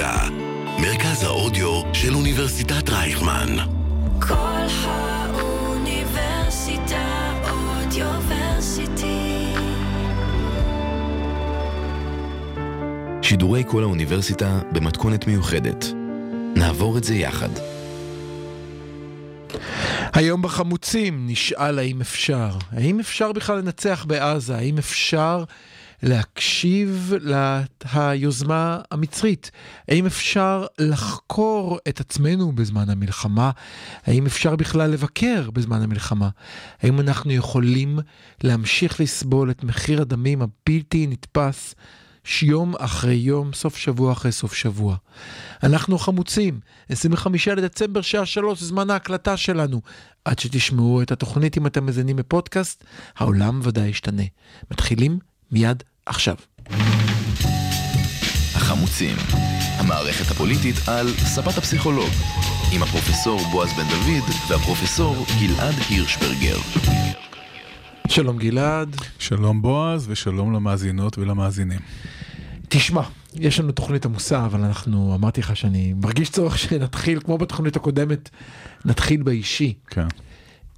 האוניברסיטה, מרכז האודיו של אוניברסיטת רייכמן. כל האוניברסיטה אודיוורסיטי. שידורי כל האוניברסיטה במתכונת מיוחדת. נעבור את זה יחד. היום בחמוצים נשאל האם אפשר, האם אפשר בכלל לנצח בעזה, האם אפשר להקשיב ליוזמה המצרית, האם אפשר לחקור את עצמנו בזמן המלחמה, האם אפשר בכלל לבקר בזמן המלחמה, האם אנחנו יכולים להמשיך לסבול את מחיר הדמים הבלתי נתפס יום אחרי יום, סוף שבוע אחרי סוף שבוע. אנחנו חמוצים, 25 לדצמבר, שעה שלוש, זמן ההקלטה שלנו. עד שתשמעו את התוכנית אם אתם מזינים בפודקאסט, העולם ודאי ישתנה. מתחילים מיד עכשיו. החמוצים, המערכת הפוליטית על ספת הפסיכולוג, עם הפרופסור בועז בן דוד והפרופסור גלעד הירשברגר. שלום גלעד. שלום בועז ושלום למאזינות ולמאזינים. תשמע, יש לנו תוכנית עמוסה, אבל אנחנו, אמרתי לך שאני מרגיש צורך שנתחיל, כמו בתוכנית הקודמת, נתחיל באישי. כן,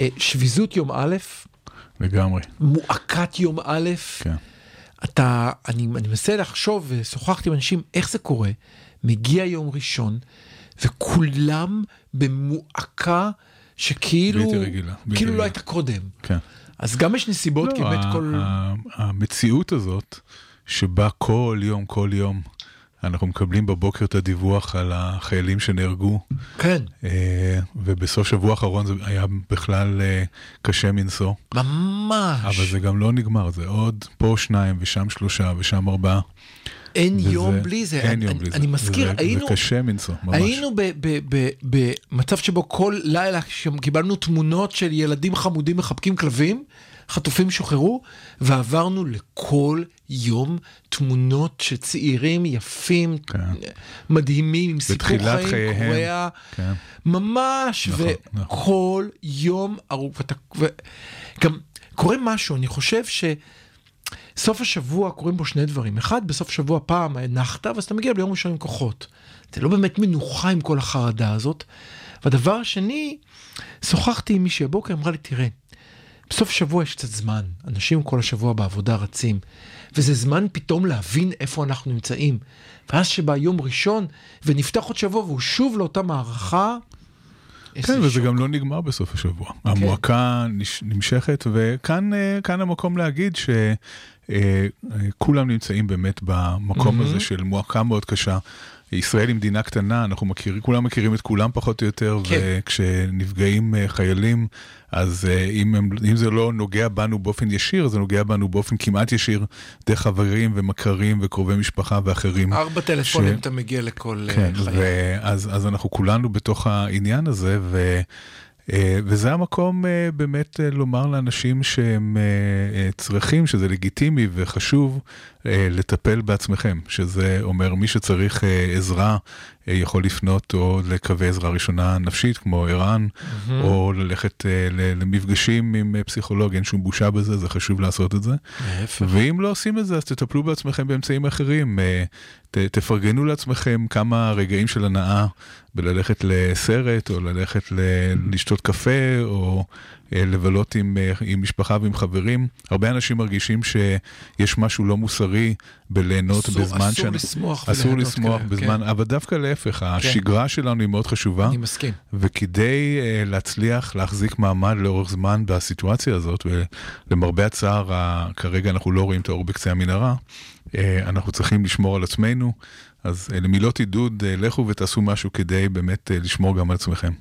אה, שביזות יום א', לגמרי. מועקת יום א', כן. אתה, אני, אני מנסה לחשוב, ושוחחתי עם אנשים, איך זה קורה, מגיע יום ראשון, וכולם במועקה שכאילו, בלתי רגילה, בלתי כאילו לא רגילה. הייתה קודם. כן. אז גם יש נסיבות, כי לא, באמת ה- כל... המציאות הזאת, שבה כל יום, כל יום, אנחנו מקבלים בבוקר את הדיווח על החיילים שנהרגו, כן, אה, ובסוף שבוע האחרון זה היה בכלל אה, קשה מנשוא, ממש. אבל זה גם לא נגמר, זה עוד פה שניים ושם שלושה ושם ארבעה. אין וזה- יום בלי זה. אין אני, יום בלי זה. אני מזכיר, זה- היינו... זה קשה מנשוא, ממש. היינו במצב שבו כל לילה קיבלנו תמונות של ילדים חמודים מחבקים כלבים, חטופים שוחררו, ועברנו לכל יום תמונות של צעירים יפים, כן. מדהימים, עם סיפור חיים חייהם. קורע, כן. ממש, נכון, נכון. וכל יום ארוך, ואתה- וגם קורה משהו, אני חושב ש... סוף השבוע קורים בו שני דברים. אחד, בסוף שבוע פעם הנחת, ואז אתה מגיע ביום ראשון עם כוחות. זה לא באמת מנוחה עם כל החרדה הזאת. והדבר השני, שוחחתי עם מישהי הבוקר, אמרה לי, תראה, בסוף שבוע יש קצת זמן. אנשים כל השבוע בעבודה רצים, וזה זמן פתאום להבין איפה אנחנו נמצאים. ואז שבא יום ראשון, ונפתח עוד שבוע, והוא שוב לאותה מערכה, כן, וזה שוק. גם לא נגמר בסוף השבוע. המועקה נש- נמשכת, וכאן אה, המקום להגיד שכולם נמצאים באמת במקום מהמם. הזה של מועקה מאוד קשה. ישראל היא מדינה קטנה, אנחנו מכירים, כולם מכירים את כולם פחות או יותר, כן. וכשנפגעים אה, חיילים, אז אה, אם, הם, אם זה לא נוגע בנו באופן ישיר, זה נוגע בנו באופן כמעט ישיר, דרך חברים ומכרים וקרובי משפחה ואחרים. ארבע טלפונים ש- אתה מגיע לכל אה, כן, חייל. ואז אז אנחנו כולנו בתוך העניין הזה, ו, וזה המקום אה, באמת אה, לומר לאנשים שהם אה, אה, צריכים, שזה לגיטימי וחשוב, אה, לטפל בעצמכם, שזה אומר מי שצריך אה, עזרה אה, יכול לפנות או לקווי עזרה ראשונה נפשית כמו ער"ן, או ללכת אה, למפגשים עם אה, פסיכולוג, אין שום בושה בזה, זה חשוב לעשות את זה. להפך. ואם לא עושים את זה, אז תטפלו בעצמכם באמצעים אחרים. אה, ת, תפרגנו לעצמכם כמה רגעים של הנאה בללכת לסרט, או ללכת ל, לשתות קפה, או לבלות עם, אה, עם משפחה ועם חברים. הרבה אנשים מרגישים שיש משהו לא מוסרי בליהנות אסור- בזמן אסור שאנ- לשמוח אסור לשמוח כאלה, בזמן, אבל דווקא להפך, השגרה שלנו היא מאוד חשובה. אני מסכים. וכדי uh, להצליח להחזיק מעמד לאורך זמן בסיטואציה הזאת, ולמרבה הצער, ה- כרגע אנחנו לא רואים את האור בקצה המנהרה, uh, אנחנו צריכים לשמור על עצמנו. אז uh, למילות עידוד, uh, לכו ותעשו משהו כדי באמת uh, לשמור גם על עצמכם.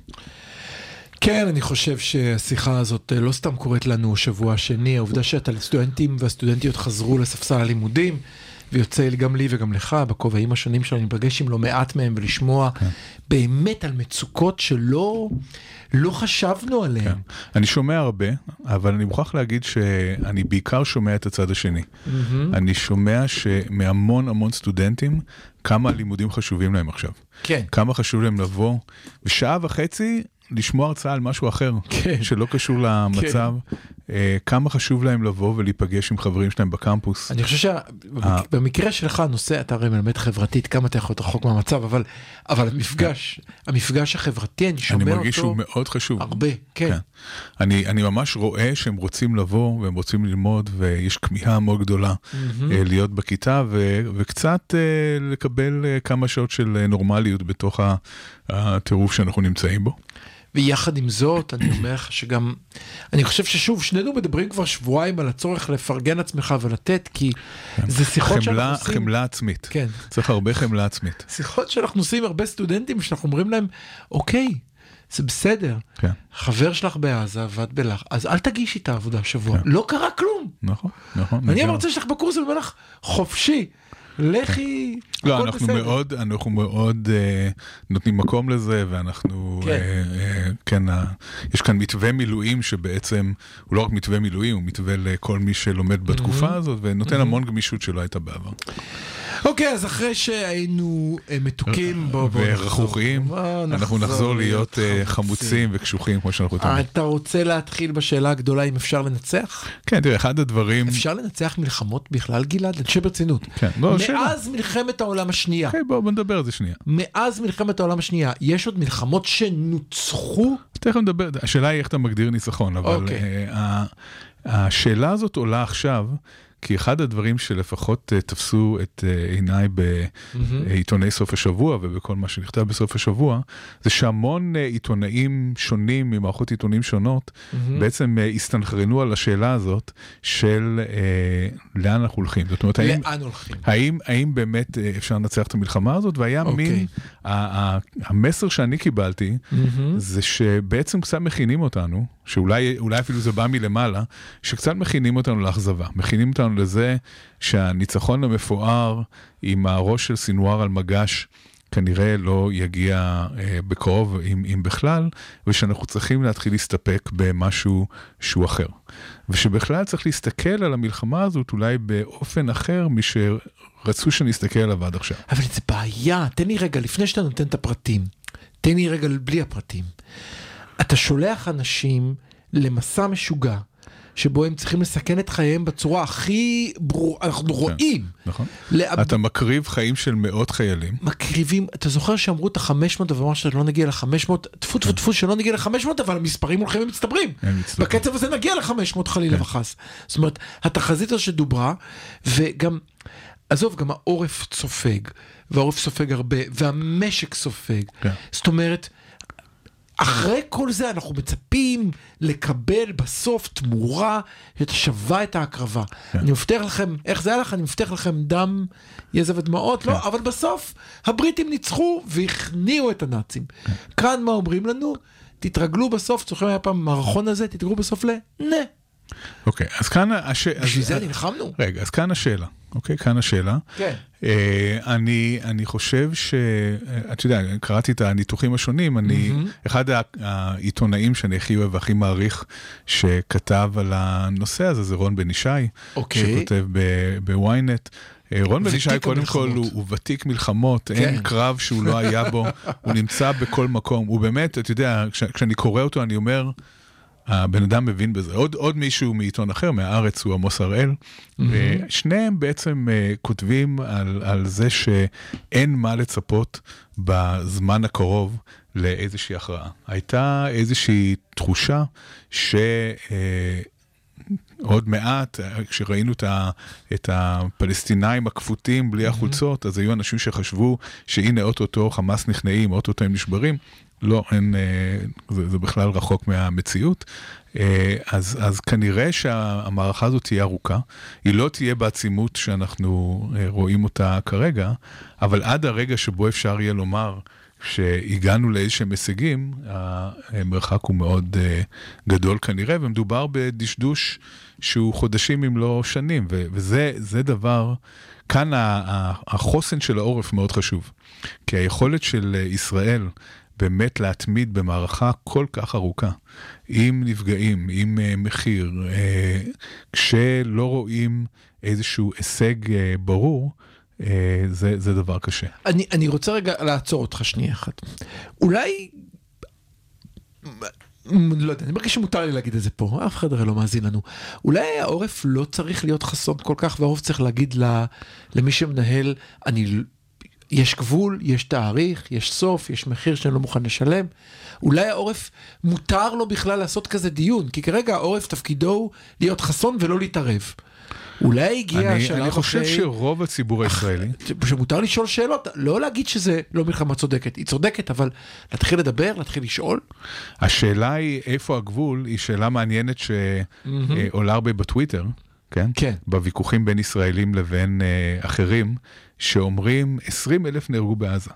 כן, אני חושב שהשיחה הזאת אה, לא סתם קורית לנו שבוע שני, העובדה שהסטודנטים והסטודנטיות חזרו לספסל הלימודים, ויוצא גם לי וגם לך, בכובעים השונים שלנו, להיפגש עם לא מעט מהם ולשמוע באמת על מצוקות שלא לא חשבנו עליהן. כן. אני שומע הרבה, אבל אני מוכרח להגיד שאני בעיקר שומע את הצד השני. אני שומע שמהמון המון סטודנטים, כמה הלימודים חשובים להם עכשיו. כן. כמה חשוב להם לבוא, ושעה וחצי לשמוע הרצאה על משהו אחר, כן. שלא קשור למצב, אה, כמה חשוב להם לבוא ולהיפגש עם חברים שלהם בקמפוס. אני חושב שבמקרה שלך הנושא, אתה הרי מלמד חברתית, כמה אתה יכול להיות רחוק מהמצב, אבל, אבל המפגש, המפגש החברתי, אני שומע אותו... אני מרגיש שהוא מאוד חשוב. הרבה, כן. כן. אני, אני ממש רואה שהם רוצים לבוא והם רוצים ללמוד, ויש כמיהה מאוד גדולה mm-hmm. להיות בכיתה, ו, וקצת לקבל כמה שעות של נורמליות בתוך הטירוף שאנחנו נמצאים בו. ויחד עם זאת, אני אומר לך שגם, אני חושב ששוב, שנינו מדברים כבר שבועיים על הצורך לפרגן עצמך ולתת, כי כן. זה שיחות חמלה, שאנחנו עושים... חמלה עצמית. כן. צריך הרבה חמלה עצמית. שיחות שאנחנו עושים הרבה סטודנטים, שאנחנו אומרים להם, אוקיי, זה בסדר. כן. חבר שלך בעזה ואת בלח, אז אל תגישי את העבודה השבוע, כן. לא קרה כלום. נכון, נכון. אני המרצה שלך בקורס ואומר לך, חופשי. לכי, לא, אנחנו בסדר. מאוד, אנחנו מאוד uh, נותנים מקום לזה, ואנחנו, כן, uh, uh, כן uh, יש כאן מתווה מילואים שבעצם, הוא לא רק מתווה מילואים, הוא מתווה לכל מי שלומד בתקופה mm-hmm. הזאת, ונותן mm-hmm. המון גמישות שלא הייתה בעבר. אוקיי, אז אחרי שהיינו אה, מתוקים, בואו ורכרוכיים, אנחנו נחזור להיות אה, חמוצים וקשוחים כמו שאנחנו תמיד. אתה רוצה להתחיל בשאלה הגדולה אם אפשר לנצח? כן, תראה, אחד הדברים... אפשר לנצח מלחמות בכלל, גלעד? אני חושב ברצינות. כן, לא, שאלה. מאז מלחמת העולם השנייה. אוקיי, בואו נדבר על זה שנייה. מאז מלחמת העולם השנייה, יש עוד מלחמות שנוצחו? תכף נדבר, השאלה היא איך אתה מגדיר ניצחון, אבל אוקיי. אה, השאלה הזאת עולה עכשיו. כי אחד הדברים שלפחות uh, תפסו את uh, עיניי בעיתוני סוף השבוע ובכל מה שנכתב בסוף השבוע, זה שהמון uh, עיתונאים שונים ממערכות עיתונים שונות. בעצם הסתנכרנו על השאלה הזאת של לאן אנחנו הולכים. זאת אומרת, האם, לאן הולכים? האם, האם באמת אפשר לנצח את המלחמה הזאת? והיה okay. אוקיי. מין, המסר שאני קיבלתי. זה שבעצם קצת מכינים אותנו, שאולי אפילו זה בא מלמעלה, שקצת מכינים אותנו לאכזבה. מכינים אותנו לזה שהניצחון המפואר עם הראש של סינואר על מגש כנראה לא יגיע אה, בקרוב, אם, אם בכלל, ושאנחנו צריכים להתחיל להסתפק במשהו שהוא אחר. ושבכלל צריך להסתכל על המלחמה הזאת אולי באופן אחר משרצו שנסתכל עליו עד עכשיו. אבל זה בעיה, תן לי רגע, לפני שאתה נותן את הפרטים, תן לי רגע בלי הפרטים. אתה שולח אנשים למסע משוגע. שבו הם צריכים לסכן את חייהם בצורה הכי ברורה, אנחנו כן, רואים. נכון. לאב... אתה מקריב חיים של מאות חיילים. מקריבים, אתה זוכר שאמרו את ה-500 ואמרו שלא נגיע ל-500, טפו טפו טפו שלא נגיע ל-500, אבל המספרים הולכים ומצטברים. בקצב הזה נגיע ל-500 חלילה כן. וחס. זאת אומרת, התחזית הזו שדוברה, וגם, עזוב, גם העורף סופג, והעורף סופג הרבה, והמשק סופג. כן. זאת אומרת, אחרי כל זה אנחנו מצפים לקבל בסוף תמורה שתשווה את ההקרבה. כן. אני מבטיח לכם, איך זה היה לך? אני מבטיח לכם דם, יזע ודמעות, לא, כן. לא, אבל בסוף הבריטים ניצחו והכניעו את הנאצים. כן. כאן מה אומרים לנו? תתרגלו בסוף, זוכרים היה פעם מערכון הזה, תתרגלו בסוף לנה. אוקיי, אז כאן השאלה... בשביל זה נלחמנו. רגע, אז כאן השאלה. אוקיי, כאן השאלה. כן. Uh, אני, אני חושב ש... אתה יודע, קראתי את הניתוחים השונים, אני... Mm-hmm. אחד העיתונאים שאני הכי אוהב והכי מעריך שכתב על הנושא הזה זה רון בן ישי, אוקיי. שכותב בוויינט. אה, רון בן ישי קודם כל הוא, הוא ותיק מלחמות, כן. אין קרב שהוא לא היה בו, הוא נמצא בכל מקום, הוא באמת, אתה יודע, כש, כשאני קורא אותו אני אומר, הבן אדם מבין בזה. עוד, עוד מישהו מעיתון אחר, מהארץ, הוא עמוס הראל, mm-hmm. ושניהם בעצם uh, כותבים על, על זה שאין מה לצפות בזמן הקרוב לאיזושהי הכרעה. הייתה איזושהי תחושה ש... Uh, עוד מעט, כשראינו את, ה, את הפלסטינאים הכפותים בלי החולצות, אז היו אנשים שחשבו שהנה אוטוטו חמאס נכנעים, אוטוטו הם נשברים. לא, אין, אה, זה, זה בכלל רחוק מהמציאות. אה, אז, אז כנראה שהמערכה הזאת תהיה ארוכה, היא לא תהיה בעצימות שאנחנו אה, רואים אותה כרגע, אבל עד הרגע שבו אפשר יהיה לומר שהגענו לאיזשהם הישגים, המרחק הוא מאוד גדול כנראה, ומדובר בדשדוש שהוא חודשים אם לא שנים, וזה דבר, כאן החוסן של העורף מאוד חשוב, כי היכולת של ישראל באמת להתמיד במערכה כל כך ארוכה, עם נפגעים, עם uh, מחיר, uh, כשלא רואים איזשהו הישג uh, ברור, uh, זה, זה דבר קשה. אני, אני רוצה רגע לעצור אותך שנייה אחת. אולי לא יודע, אני מרגיש שמותר לי להגיד את זה פה, אף אחד הרי לא מאזין לנו. אולי העורף לא צריך להיות חסון כל כך, והעורף צריך להגיד ל, למי שמנהל, אני, יש גבול, יש תאריך, יש סוף, יש מחיר שאני לא מוכן לשלם. אולי העורף, מותר לו בכלל לעשות כזה דיון, כי כרגע העורף תפקידו הוא להיות חסון ולא להתערב. אולי הגיע השלב אני חושב אחרי- שרוב הציבור הישראלי, שמותר לשאול שאלות, לא להגיד שזה לא מלחמה צודקת, היא צודקת, אבל להתחיל לדבר, להתחיל לשאול. השאלה היא איפה הגבול, היא שאלה מעניינת שעולה הרבה בטוויטר, כן? כן. בוויכוחים בין ישראלים לבין אה, אחרים, שאומרים 20 אלף נהרגו בעזה.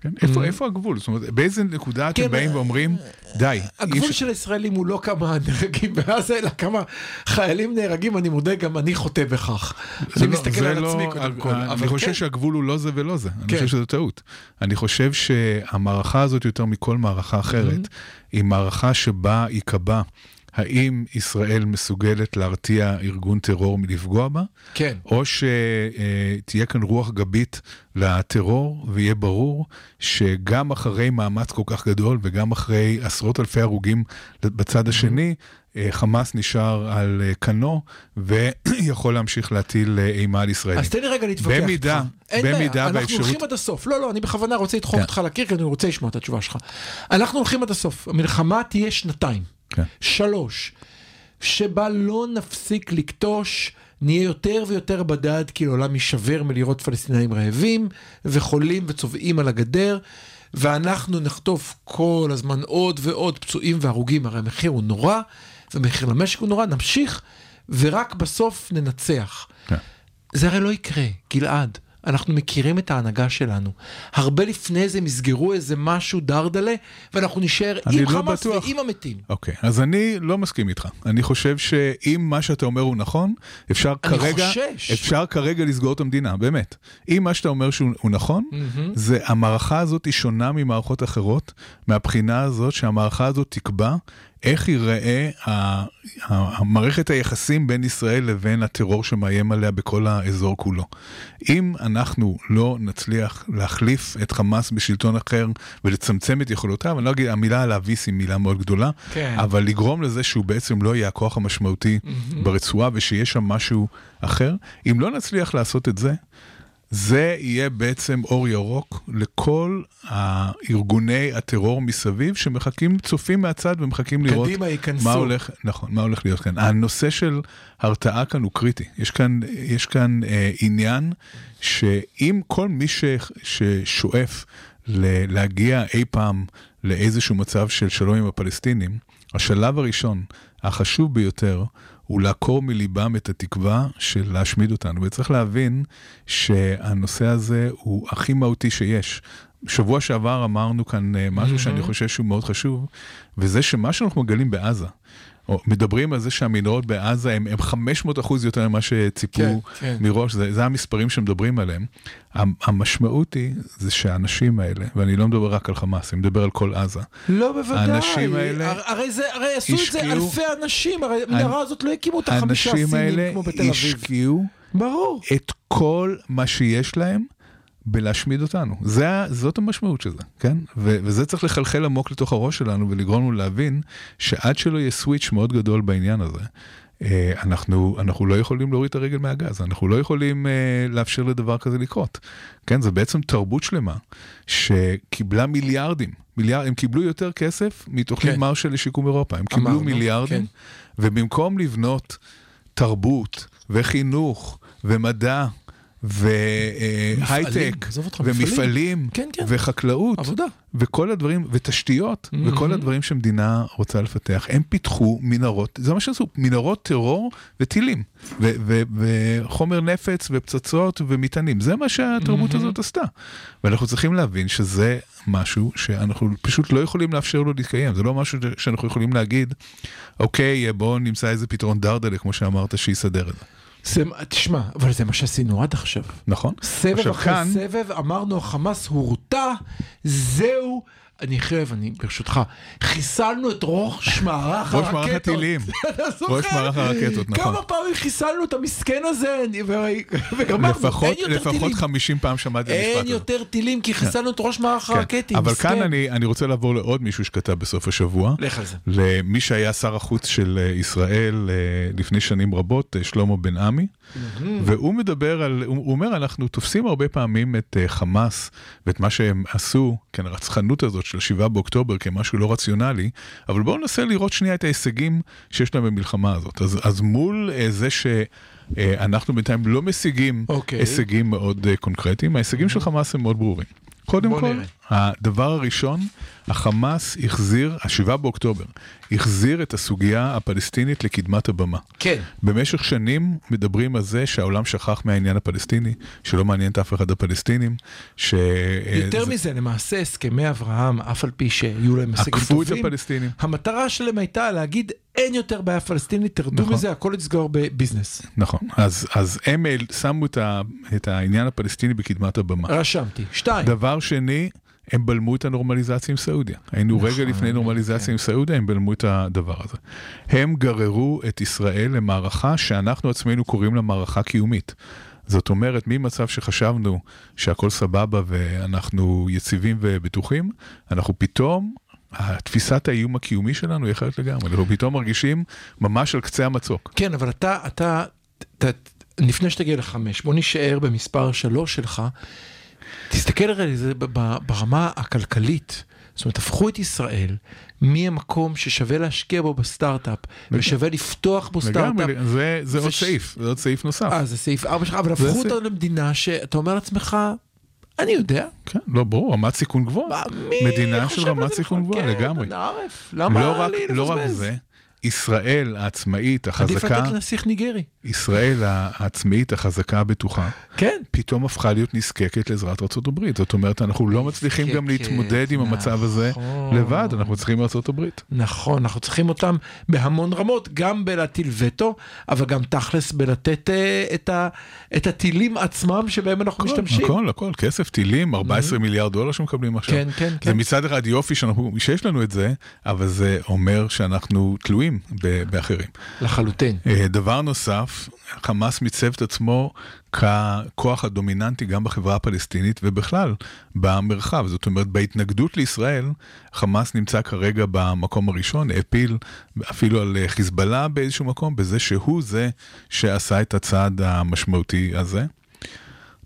כן? איפה, איפה הגבול? זאת אומרת, באיזה נקודה אתם כן, באים אה, ואומרים, די. הגבול אי של הישראלים הוא לא כמה נהרגים בעזה, אלא כמה חיילים נהרגים, אני מודה, גם אני חוטא בכך. זה אני לא- מסתכל זה על לא- עצמי קודם כל. אני חושב כן, שהגבול הוא לא זה ולא זה, אני כן. חושב שזו טעות. אני חושב שהמערכה הזאת יותר מכל מערכה אחרת, היא מערכה שבה ייקבע האם ישראל מסוגלת להרתיע ארגון טרור מלפגוע בה, כן. או שתהיה כאן רוח גבית לטרור, ויהיה ברור שגם אחרי מאמץ כל כך גדול, וגם אחרי עשרות אלפי הרוגים בצד השני, אה, חמאס נשאר על אה, כנו, ויכול להמשיך להטיל אה, אימה על ישראלים. אז תן לי רגע להתווכח. במידה- אין במידה בעיה, אנחנו הולכים עד הסוף. לא, לא, אני בכוונה רוצה לדחוף כן. אותך לקיר, כי אני רוצה לשמוע את התשובה שלך. אנחנו הולכים עד הסוף. המלחמה תהיה שנתיים. כן. שלוש, שבה לא נפסיק לקטוש, נהיה יותר ויותר בדד, כי העולם יישבר מלראות פלסטינאים רעבים, וחולים וצובעים על הגדר, ואנחנו נחטוף כל הזמן עוד ועוד פצועים והרוגים, הרי המחיר הוא נורא, ומחיר למשק הוא נורא, נמשיך, ורק בסוף ננצח. כן. זה הרי לא יקרה, גלעד. אנחנו מכירים את ההנהגה שלנו. הרבה לפני זה הם יסגרו איזה משהו דרדלה, ואנחנו נישאר אני עם לא חמאס בטוח. ועם המתים. אוקיי, אז אני לא מסכים איתך. אני חושב שאם מה שאתה אומר הוא נכון, אפשר כרגע, חושש. אפשר כרגע לסגור את המדינה, באמת. אם מה שאתה אומר שהוא הוא נכון, זה המערכה הזאת היא שונה ממערכות אחרות, מהבחינה הזאת שהמערכה הזאת תקבע איך ייראה המערכת היחסים בין ישראל לבין הטרור שמאיים עליה בכל האזור כולו. אם אנחנו לא נצליח להחליף את חמאס בשלטון אחר ולצמצם את יכולותיו, אני לא אגיד, המילה להביס היא מילה מאוד גדולה, כן. אבל לגרום לזה שהוא בעצם לא יהיה הכוח המשמעותי ברצועה ושיש שם משהו אחר, אם לא נצליח לעשות את זה, זה יהיה בעצם אור ירוק לכל הארגוני הטרור מסביב שמחכים, צופים מהצד ומחכים לראות קדימה. מה הולך, נכון, מה הולך להיות כאן. הנושא של הרתעה כאן הוא קריטי. יש כאן, יש כאן אה, עניין שאם כל מי ש, ששואף ל, להגיע אי פעם לאיזשהו מצב של שלום עם הפלסטינים, השלב הראשון, החשוב ביותר, הוא לעקור מליבם את התקווה של להשמיד אותנו. וצריך להבין שהנושא הזה הוא הכי מהותי שיש. שבוע שעבר אמרנו כאן אה, משהו שאני חושב שהוא מאוד חשוב, וזה שמה שאנחנו מגלים בעזה, מדברים על זה שהמנהרות בעזה הם, הם 500 אחוז יותר ממה שציפו כן, כן. מראש, זה, זה המספרים שמדברים עליהם. המ- המשמעות היא, זה שהאנשים האלה, ואני לא מדבר רק על חמאס, אני מדבר על כל עזה, לא בוודאי. האנשים האלה הר- הרי, זה, הרי עשו את זה השקיעו- אלפי אנשים, הרי המנהרה הזאת לא הקימו אותה חמישה האנשים סינים האלה כמו בתל אביב. השקיעו ברור. את כל מה שיש להם בלהשמיד אותנו. זה, זאת המשמעות של זה, כן? ו- וזה צריך לחלחל עמוק לתוך הראש שלנו ולגרום לנו להבין שעד שלא יהיה סוויץ' מאוד גדול בעניין הזה, אה, אנחנו, אנחנו לא יכולים להוריד את הרגל מהגז, אנחנו לא יכולים אה, לאפשר לדבר כזה לקרות. כן, זה בעצם תרבות שלמה שקיבלה מיליארדים, מיליארד, הם קיבלו יותר כסף מתוכנית כן. מרשל לשיקום אירופה, הם קיבלו אמרנו, מיליארדים, כן. ובמקום לבנות תרבות וחינוך ומדע והייטק. ומפעלים כן, כן. וחקלאות עבודה. וכל הדברים ותשתיות וכל הדברים שמדינה רוצה לפתח. הם פיתחו מנהרות זה מה שעשו מנהרות טרור וטילים ו- ו- וחומר נפץ ופצצות ומטענים. זה מה שהתרבות הזאת עשתה. ואנחנו צריכים להבין שזה משהו שאנחנו פשוט לא יכולים לאפשר לו להתקיים. זה לא משהו שאנחנו יכולים להגיד אוקיי בואו נמצא איזה פתרון דרדלה כמו שאמרת שיסדר את זה זה, תשמע, אבל זה מה שעשינו עד עכשיו. נכון סבב עכשיו, אחרי כאן- סבב אמרנו החמאס הורתע, זהו, אני חייב, אני ברשותך, חיסלנו את ראש מערך הרקטות. ראש מערך הטילים. ראש מערך הרקטות, נכון. כמה פעמים חיסלנו את המסכן הזה, וגמרנו, לפחות, אין יותר לפחות טילים. 50 פעם שמעתי את המשפט אין הזה. יותר טילים, כי חיסלנו את ראש מערך כן. הרקטים. אבל. כאן אני, אני רוצה לעבור לעוד מישהו שכתב בסוף השבוע. לך על זה. למי שהיה שר החוץ של אה, ישראל אה, לפני שנים רבות, אה, שלמה בן עמי, והוא מדבר על, הוא אומר, אנחנו תופסים הרבה פעמים את אה, חמאס ואת מה שהם עשו, כן, הרצחנות הזאת של 7 באוקטובר כמשהו לא רציונלי, אבל בואו ננסה לראות שנייה את ההישגים שיש להם במלחמה הזאת. אז, אז מול אה, זה שאנחנו בינתיים לא משיגים אוקיי. הישגים מאוד אה, קונקרטיים, ההישגים של חמאס הם מאוד ברורים. קודם כל, נראה. הדבר הראשון, החמאס החזיר, ה-7 באוקטובר, החזיר את הסוגיה הפלסטינית לקדמת הבמה. כן. במשך שנים מדברים על זה שהעולם שכח מהעניין הפלסטיני, שלא מעניין את אף אחד הפלסטינים, ש... יותר זה- מזה, למעשה הסכמי אברהם, אף על פי שיהיו להם הישגים עקפו את טובים, הפלסטינים. המטרה שלהם הייתה להגיד, אין יותר בעיה פלסטינית, תרדו נכון. מזה, הכל יסגור בביזנס. נכון, אז, אז הם שמו את, ה, את העניין הפלסטיני בקדמת הבמה. רשמתי. שתיים. דבר שני, הם בלמו את הנורמליזציה עם סעודיה. היינו נכון, רגע לפני נורמליזציה עם סעודיה, הם בלמו את הדבר הזה. הם גררו את ישראל למערכה שאנחנו עצמנו קוראים לה מערכה קיומית. זאת אומרת, ממצב שחשבנו שהכל סבבה ואנחנו יציבים ובטוחים, אנחנו פתאום, תפיסת האיום הקיומי שלנו היא אחרת לגמרי. אנחנו פתאום מרגישים ממש על קצה המצוק. כן, אבל אתה, אתה, ת, לפני שתגיע לחמש, בוא נישאר במספר שלוש שלך. תסתכל על זה ברמה הכלכלית. זאת אומרת, הפכו את ישראל מהמקום ששווה להשקיע בו בסטארט-אפ, ושווה לפתוח בו סטארט-אפ. לגמרי, זה, זה עוד וש- סעיף, זה עוד סעיף נוסף. אה, זה סעיף 4 שלך, אבל הפכו סעיף. אותנו למדינה שאתה אומר לעצמך, אני יודע. כן, לא, ברור, רמת סיכון גבוהה. מדינה של רמת סיכון? גבוהה, כן, לגמרי. נערף, למה לא רק, לא רק? זה, ישראל העצמאית, עדיף החזקה, לתת לנסיך ניגרי. ישראל העצמאית, החזקה, הבטוחה, כן. פתאום הפכה להיות נזקקת לעזרת ארצות הברית. זאת אומרת, אנחנו לא מצליחים גם להתמודד עם המצב הזה נכון. לבד, אנחנו צריכים הברית. נכון, אנחנו צריכים אותם בהמון רמות, גם בלהטיל וטו, אבל גם תכלס בלתת אה, את, ה, את הטילים עצמם שבהם אנחנו משתמשים. הכל, הכל, כסף, טילים, 14 מיליארד דולר שמקבלים עכשיו. כן, כן, זה כן. מצד אחד יופי שיש לנו את זה, אבל זה אומר שאנחנו תלויים ב- באחרים. לחלוטין. אה, דבר נוסף, חמאס מיצב את עצמו ככוח הדומיננטי גם בחברה הפלסטינית ובכלל במרחב. זאת אומרת, בהתנגדות לישראל, חמאס נמצא כרגע במקום הראשון, העפיל אפילו על אה, חיזבאללה באיזשהו מקום, בזה שהוא זה שעשה את הצעד המשמעותי הזה.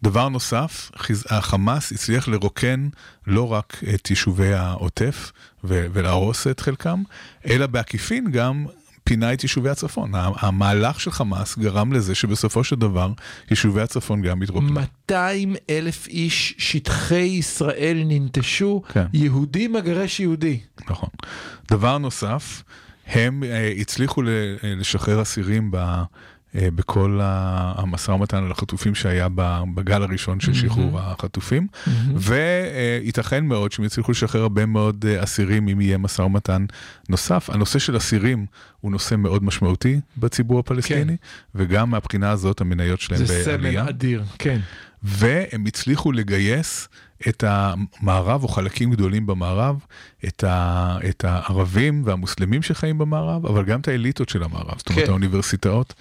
דבר נוסף, החמאס הצליח לרוקן לא רק את יישובי העוטף ולהרוס את חלקם, אלא בעקיפין גם פינה את יישובי הצפון. המהלך של חמאס גרם לזה שבסופו של דבר יישובי הצפון גם התרוקנו. 200 אלף איש שטחי ישראל ננטשו, כן. יהודי מגרש יהודי. נכון. דבר נוסף, הם אה, הצליחו לשחרר אסירים ב... אה, בכל המשא ומתן על החטופים שהיה בגל הראשון של שחרור החטופים, וייתכן מאוד שהם יצליחו לשחרר הרבה מאוד אה, אסירים אם יהיה משא ומתן נוסף. הנושא של אסירים הוא נושא מאוד משמעותי בציבור הפלסטיני, וגם מהבחינה הזאת המניות שלהם זה סמל בעלייה. אדיר, כן. והם הצליחו לגייס את המערב, או חלקים גדולים במערב, את, ה, את הערבים והמוסלמים שחיים במערב, אבל גם את האליטות של המערב, זאת אומרת כן. האוניברסיטאות.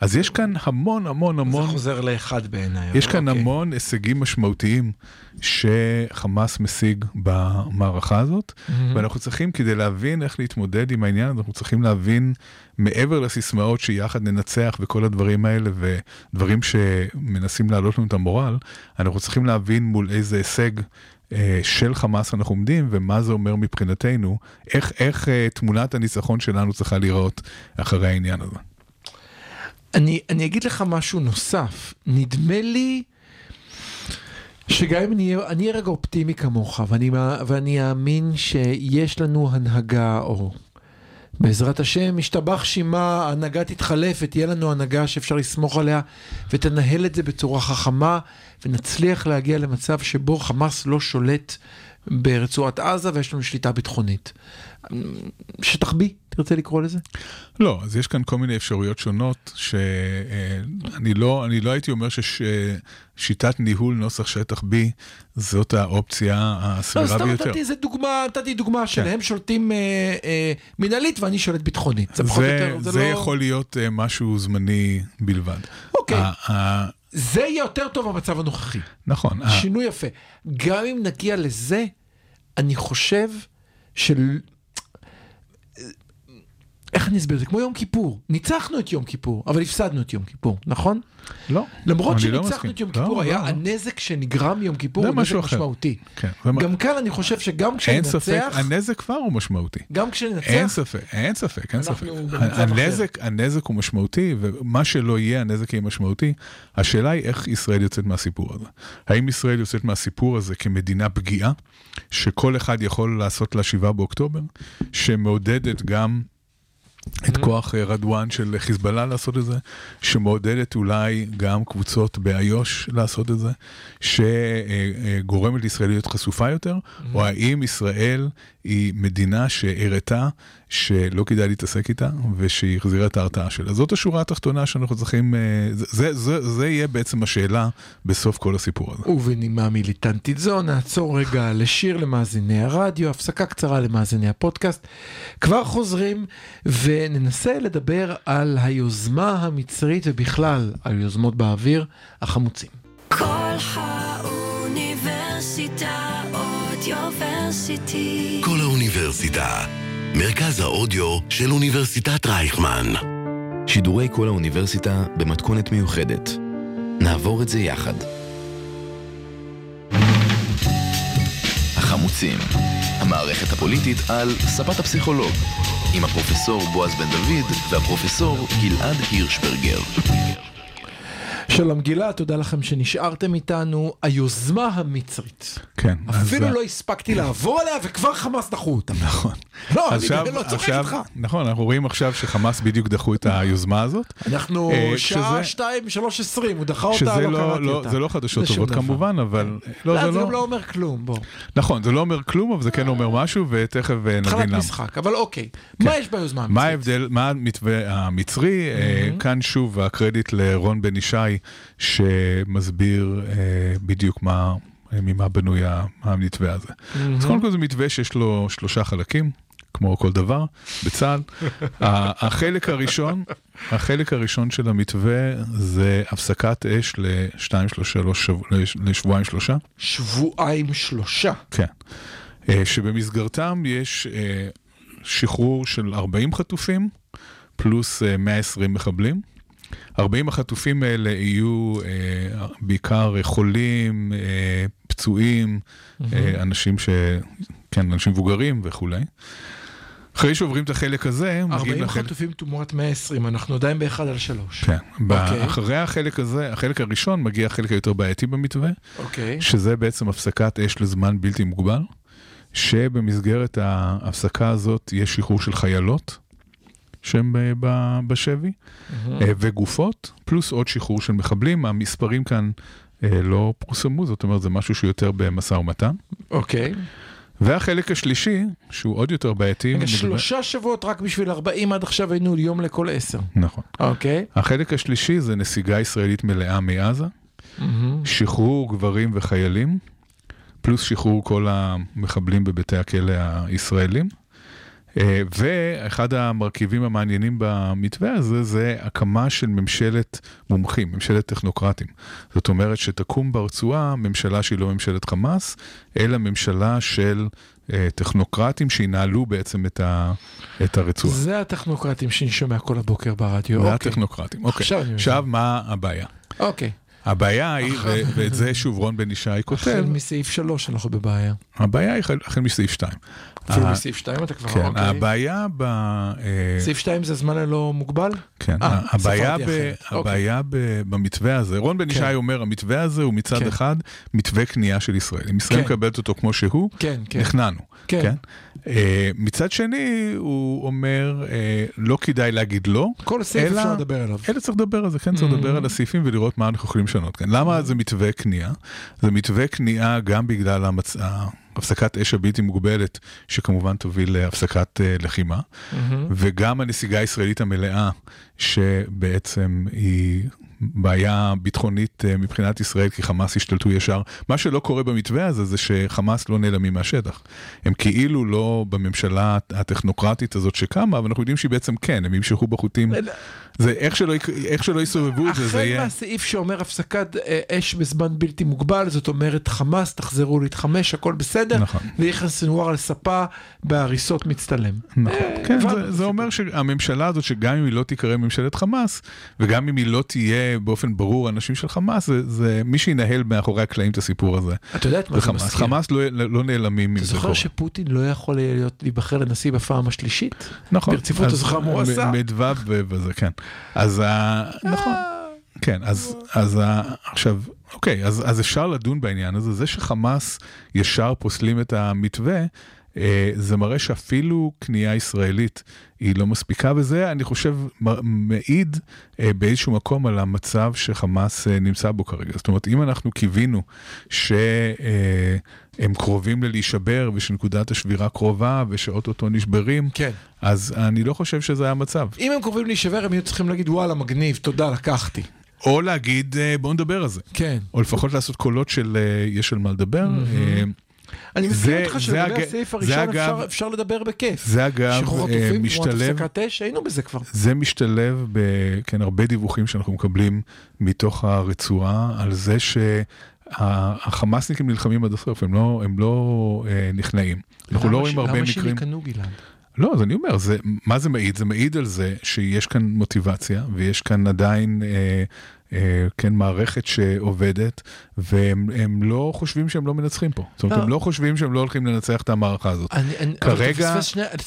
אז יש כאן המון המון זה המון, חוזר לאחד בעיניי. יש כאן אוקיי. המון הישגים משמעותיים שחמאס משיג במערכה הזאת, מהמם. ואנחנו צריכים, כדי להבין איך להתמודד עם העניין, אנחנו צריכים להבין מעבר לסיסמאות שיחד ננצח וכל הדברים האלה, ודברים שמנסים להעלות לנו את המורל, אנחנו צריכים להבין מול איזה הישג אה, של חמאס אנחנו עומדים, ומה זה אומר מבחינתנו, איך, איך אה, תמונת הניצחון שלנו צריכה להיראות אחרי העניין הזה. אני, אני אגיד לך משהו נוסף, נדמה לי שגם אם אני אהיה אני אהיה רגע אופטימי כמוך, ואני, ואני אאמין שיש לנו הנהגה, או בעזרת השם, ישתבח שמה, ההנהגה תתחלף ותהיה לנו הנהגה שאפשר לסמוך עליה, ותנהל את זה בצורה חכמה, ונצליח להגיע למצב שבו חמאס לא שולט ברצועת עזה ויש לנו שליטה ביטחונית. שטח B, תרצה לקרוא לזה? לא, אז יש כאן כל מיני אפשרויות שונות, שאני לא, אני לא הייתי אומר ששיטת ניהול נוסח שטח B זאת האופציה הסבירה לא, סתם ביותר. נתתי איזה דוגמה, נתתי דוגמה כן. שלהם שולטים אה, אה, מנהלית ואני שולט ביטחונית. זה זה, יותר, זה זה לא... יכול להיות אה, משהו זמני בלבד. אוקיי. ה- ה- זה יהיה יותר טוב במצב הנוכחי. נכון. שינוי יפה. גם אם נגיע לזה, אני חושב של... איך אני אסביר זה? כמו יום כיפור. ניצחנו את יום כיפור, אבל הפסדנו את יום כיפור, נכון? לא. למרות לא שניצחנו מסכים. את יום לא, כיפור, לא, היה לא. הנזק שנגרם מיום כיפור הוא נזק אחר. משמעותי. כן, גם כאן אני חושב שגם אין ספק, כשננצח, הנזק כבר הוא משמעותי. גם אין כשננצח, ספק, אין ספק, אין ספק. במצב אחר. הנזק, הנזק הוא משמעותי, ומה שלא יהיה, הנזק יהיה משמעותי. השאלה היא איך ישראל יוצאת מהסיפור הזה. האם ישראל יוצאת מהסיפור הזה כמדינה פגיעה, שכל אחד יכול לעשות לה שבעה באוקטובר, שמעודדת גם את Mm-hmm. כוח אה, רדואן של חיזבאללה לעשות את זה, שמעודדת אולי גם קבוצות באיו"ש לעשות את זה, שגורמת לישראל להיות חשופה יותר, Mm-hmm. או האם ישראל היא מדינה שהראתה שלא כדאי להתעסק איתה, ושהיא החזירה את ההרתעה שלה. זאת השורה התחתונה שאנחנו צריכים, אה, זה, זה, זה, זה יהיה בעצם השאלה בסוף כל הסיפור הזה. ובנימה מיליטנטית זו נעצור רגע לשיר למאזיני הרדיו, הפסקה קצרה למאזיני הפודקאסט. כבר חוזרים וננסה לדבר על היוזמה המצרית ובכלל על יוזמות באוויר החמוצים. כל האוניברסיטאות יוברסיטי. כל האוניברסיטה, מרכז האודיו של אוניברסיטת רייכמן. שידורי כל האוניברסיטה במתכונת מיוחדת. נעבור את זה יחד. החמוצים, המערכת הפוליטית על ספת הפסיכולוג, עם הפרופסור בועז בן דוד והפרופסור גלעד הירשברגר. שלום גלעד, תודה לכם שנשארתם איתנו. היוזמה המצרית. כן. אפילו אז- לא הספקתי לעבור עליה וכבר חמאס דחו אותה. נכון. לא, אני עכשיו, לא צוחק איתך. נכון, אנחנו רואים עכשיו שחמאס בדיוק דחו את היוזמה הזאת. אנחנו אה, שעה שזה- 2, 3.20, הוא דחה אותה, לא לא, קראתי לא, אותה. זה לא חדשות זה טובות דבר. כמובן, אבל לא, לא, זה זה לא, גם לא אומר כלום, בוא. נכון, זה לא אומר כלום, אבל זה כן אומר משהו, ותכף אה, התחלת נבין למה. משחק, אבל אוקיי. מה יש ביוזמה מה המצרית? ההבדל, מה המתווה המצרי? אה, כאן שוב הקרדיט לרון בן ישי, שמסביר אה, בדיוק מה, אה, ממה בנוי המתווה הזה. אז קודם כל זה מתווה שיש לו שלושה חלקים. כמו כל דבר, בצה"ל. החלק הראשון, החלק הראשון של המתווה זה הפסקת אש לשתיים, שלושה, שלוש שבוע- לש- לשבועיים שלושה. שבועיים שלושה. כן. אה, שבמסגרתם יש אה, שחרור של 40 חטופים, פלוס אה, 120 מחבלים. 40 החטופים האלה יהיו אה, בעיקר חולים, אה, פצועים, אה, אנשים ש... כן, אנשים מבוגרים וכולי. אחרי שעוברים את החלק הזה, מגיעים 40 לחלק... חטופים תמורת 120, אנחנו עדיין באחד על שלוש. כן, אוקיי. אחרי החלק הזה, החלק הראשון מגיע החלק היותר בעייתי במתווה, אוקיי. שזה בעצם הפסקת אש לזמן בלתי מוגבל, שבמסגרת ההפסקה הזאת יש שחרור של חיילות ב- בשבי, אה, וגופות, פלוס עוד שחרור של מחבלים. המספרים כאן אה, לא פורסמו, זאת אומרת זה משהו שיותר במשא ומתן. אוקיי. והחלק השלישי, שהוא עוד יותר בעייתי, רגע, מדבר- שלושה שבועות רק בשביל 40, עד עכשיו היינו יום לכל עשר. נכון. אוקיי. החלק השלישי זה נסיגה ישראלית מלאה מעזה, מהמם. שחרור גברים וחיילים, פלוס שחרור כל המחבלים בבתי הכלא הישראלים. אה, ואחד המרכיבים המעניינים במתווה הזה זה הקמה של ממשלת מומחים, ממשלת טכנוקרטים. זאת אומרת שתקום ברצועה ממשלה שהיא לא ממשלת חמאס, אלא ממשלה של אה, טכנוקרטים שינהלו בעצם את, ה, את הרצועה. זה הטכנוקרטים שאני שומע כל הבוקר ברדיו. זה אוקיי. הטכנוקרטים. אוקיי. עכשיו. עכשיו מה הבעיה? אוקיי. הבעיה היא, ו- ואת זה שוב רון בן ישי כותב, החל מסעיף 3 אנחנו בבעיה. הבעיה היא החל מסעיף 2. אפילו מסעיף 2 אתה כבר, כן, אוקיי. הבעיה ב... אה, סעיף 2 זה זמן הלא מוגבל? כן, אה, הבעיה, ספרתי ב, אחרת. הבעיה ב, במתווה הזה, רון בן כן. ישי אומר, המתווה הזה הוא מצד כן. אחד מתווה קנייה של ישראל. אם ישראל כן. מקבלת אותו כמו שהוא, כן, כן. נכנענו. כן. כן? אה, מצד שני, הוא אומר, אה, לא כדאי להגיד לא, כל סעיף אפשר לדבר עליו. אלא צריך לדבר על זה, כן, צריך לדבר על הסעיפים ולראות מה אנחנו יכולים לשנות. כן. למה זה מתווה קנייה? זה מתווה קנייה גם בגלל המצ... הפסקת אש הבלתי מוגבלת, שכמובן תוביל להפסקת אה, לחימה, וגם הנסיגה הישראלית המלאה, שבעצם היא בעיה ביטחונית אה, מבחינת ישראל, כי חמאס השתלטו ישר. מה שלא קורה במתווה הזה זה שחמאס לא נעלמים מהשטח. הם כאילו לא בממשלה הטכנוקרטית הזאת שקמה, אבל אנחנו יודעים שהיא בעצם כן, הם ימשכו בחוטים. זה איך שלא, איך שלא יסובבו את זה, זה החל יהיה... מהסעיף שאומר הפסקת אה, אש בזמן בלתי מוגבל, זאת אומרת חמאס, תחזרו להתחמש, הכל בסדר, נכון. ויחיא סנוואר על ספה בהריסות מצטלם. נכון, אה, כן, זה, זה. אומר שהממשלה הזאת, שגם אם היא לא תיקרא ממשלת חמאס, וגם אם היא לא תהיה באופן ברור אנשים של חמאס, זה, זה מי שינהל מאחורי הקלעים את הסיפור הזה. אתה יודע את מה זה. מזכיר? חמאס לא, לא נעלמים אם אתה זוכר. שפוטין לא יכול להיות להיבחר לנשיא בפעם השלישית? נכון. ברציפות, אתה אז זוכר מה הוא עשה? מדבב ו- וזה, כן. אז ה... נכון. כן, אז, אז. עכשיו, אוקיי, אז, אז אפשר לדון בעניין הזה. זה שחמאס ישר פוסלים את המתווה, זה מראה שאפילו כניעה ישראלית היא לא מספיקה, וזה, אני חושב, מעיד אה, באיזשהו מקום על המצב שחמאס אה, נמצא בו כרגע. זאת אומרת, אם אנחנו קיווינו שהם קרובים ללהישבר ושנקודת השבירה קרובה ושאו-טו-טו נשברים, כן. אז אני לא חושב שזה היה המצב. אם הם קרובים להישבר, הם היו צריכים להגיד, וואלה, מגניב, תודה, לקחתי. או להגיד, אה, בואו נדבר על זה. כן. או לפחות לעשות קולות של אה, יש על מה לדבר. אה, אני מסכים איתך זה שלגבי הסעיף זה הראשון אגב- אפשר- אפשר לדבר בכיף. זה אגב שחרור אה, חטופים תמורת משתלב, הפסקת אש, היינו בזה כבר. זה משתלב בכן הרבה דיווחים שאנחנו מקבלים מתוך הרצועה על זה שהחמאסניקים נלחמים עד הסוף, הם לא, הם לא אה, נכנעים. אנחנו לא רואים הרבה למה מקרים. שהם יקנו גלעד? לא, אז אני אומר, זה, מה זה מעיד? זה מעיד על זה שיש כאן מוטיבציה, ויש כאן עדיין, אה, כן, מערכת שעובדת, והם הם לא חושבים שהם לא מנצחים פה. זאת אומרת, לא. הם לא חושבים שהם לא הולכים לנצח את המערכה הזאת. כרגע,